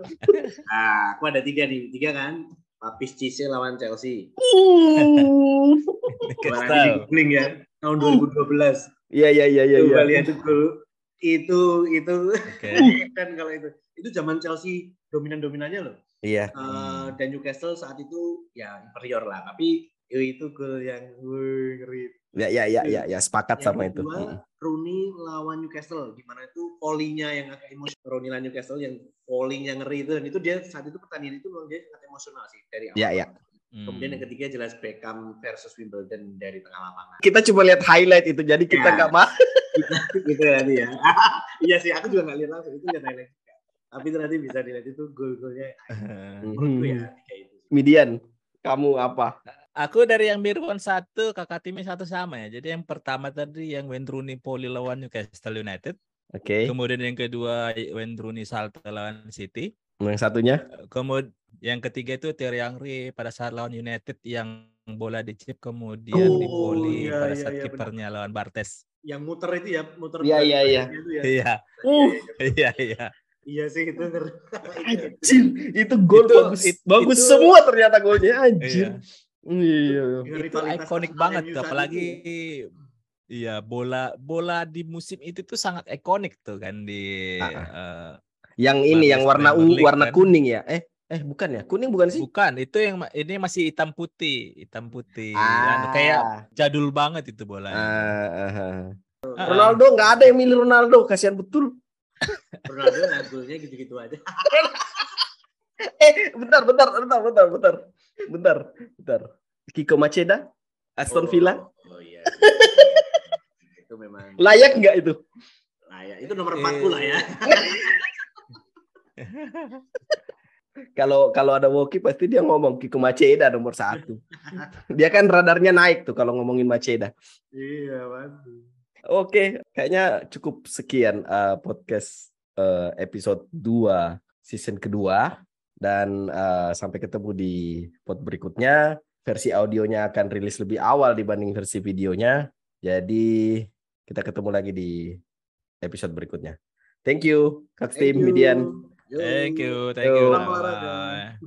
Nah, aku ada tiga nih, tiga kan. Papis Cisse lawan Chelsea. (laughs) Uh. Di googling ya, tahun 2012. Iya iya iya iya. Coba lihat itu itu itu okay. (laughs) kan kalau itu itu zaman Chelsea dominan dominannya loh. Iya. Uh, dan Newcastle saat itu ya inferior lah, tapi itu gol yang ngeri. Ya ya ya ya ya sepakat yang sama kedua, itu. Rooney lawan Newcastle gimana itu volley-nya yang agak emosional Rooney lawan Newcastle yang volley-nya ngeri itu dan itu dia saat itu pertandingan itu memang dia sangat emosional sih dari awal. Ya ya. Hmm. Kemudian yang ketiga jelas Beckham versus Wimbledon dari tengah lapangan. Kita coba lihat highlight itu, jadi kita ya. nggak ya. mah. (laughs) gitu ya, ya. (laughs) iya sih, aku juga nggak lihat langsung itu lihat highlight. Tapi nanti bisa dilihat itu gol-golnya. (laughs) Menurutku ya kayak itu. Midian, kamu apa? Aku dari yang Birwan satu, kakak timnya satu sama ya. Jadi yang pertama tadi yang Wayne Rooney Poli lawan Newcastle United. Oke. Okay. Kemudian yang kedua Wayne Rooney Salto lawan City. Yang satunya? Kemudian yang ketiga itu Thierry Henry pada saat lawan United yang bola dicip kemudian oh, dipoli iya, pada iya, saat iya, kipernya lawan Bartes. Yang muter itu ya, muter. Iya iya iya. Ya. Iya. Uh, iya iya. Iya sih itu Anjir, itu gol itu, bagus. It, bagus itu, semua ternyata golnya anjir. Iya. Iya. Itu ikonik banget tuh, apalagi iya bola bola di musim itu tuh sangat ikonik tuh kan di uh, uh, yang ini yang warna ungu warna kan. kuning ya. Eh eh bukan ya? Kuning bukan sih? Bukan, itu yang ini masih hitam putih, hitam putih. Ah. kayak jadul banget itu bola. Uh, uh, uh. Ronaldo nggak ada yang milih Ronaldo, kasihan betul. Ronaldo golnya gitu-gitu aja. (laughs) eh, bentar, bentar, bentar, bentar, bentar. Bentar, bentar. Kiko Maceda, Aston Villa. Oh, oh iya. itu memang. Layak nggak itu? Layak. Itu nomor 40 lah ya. (laughs) kalau kalau ada Woki pasti dia ngomong Kiko Maceda nomor satu. dia kan radarnya naik tuh kalau ngomongin Maceda. Iya, pasti. Oke, kayaknya cukup sekian uh, podcast uh, episode 2 season kedua dan uh, sampai ketemu di pot berikutnya. Versi audionya akan rilis lebih awal dibanding versi videonya. Jadi kita ketemu lagi di episode berikutnya. Thank you, Kak Tim, Midian. Thank you, thank you. Bye.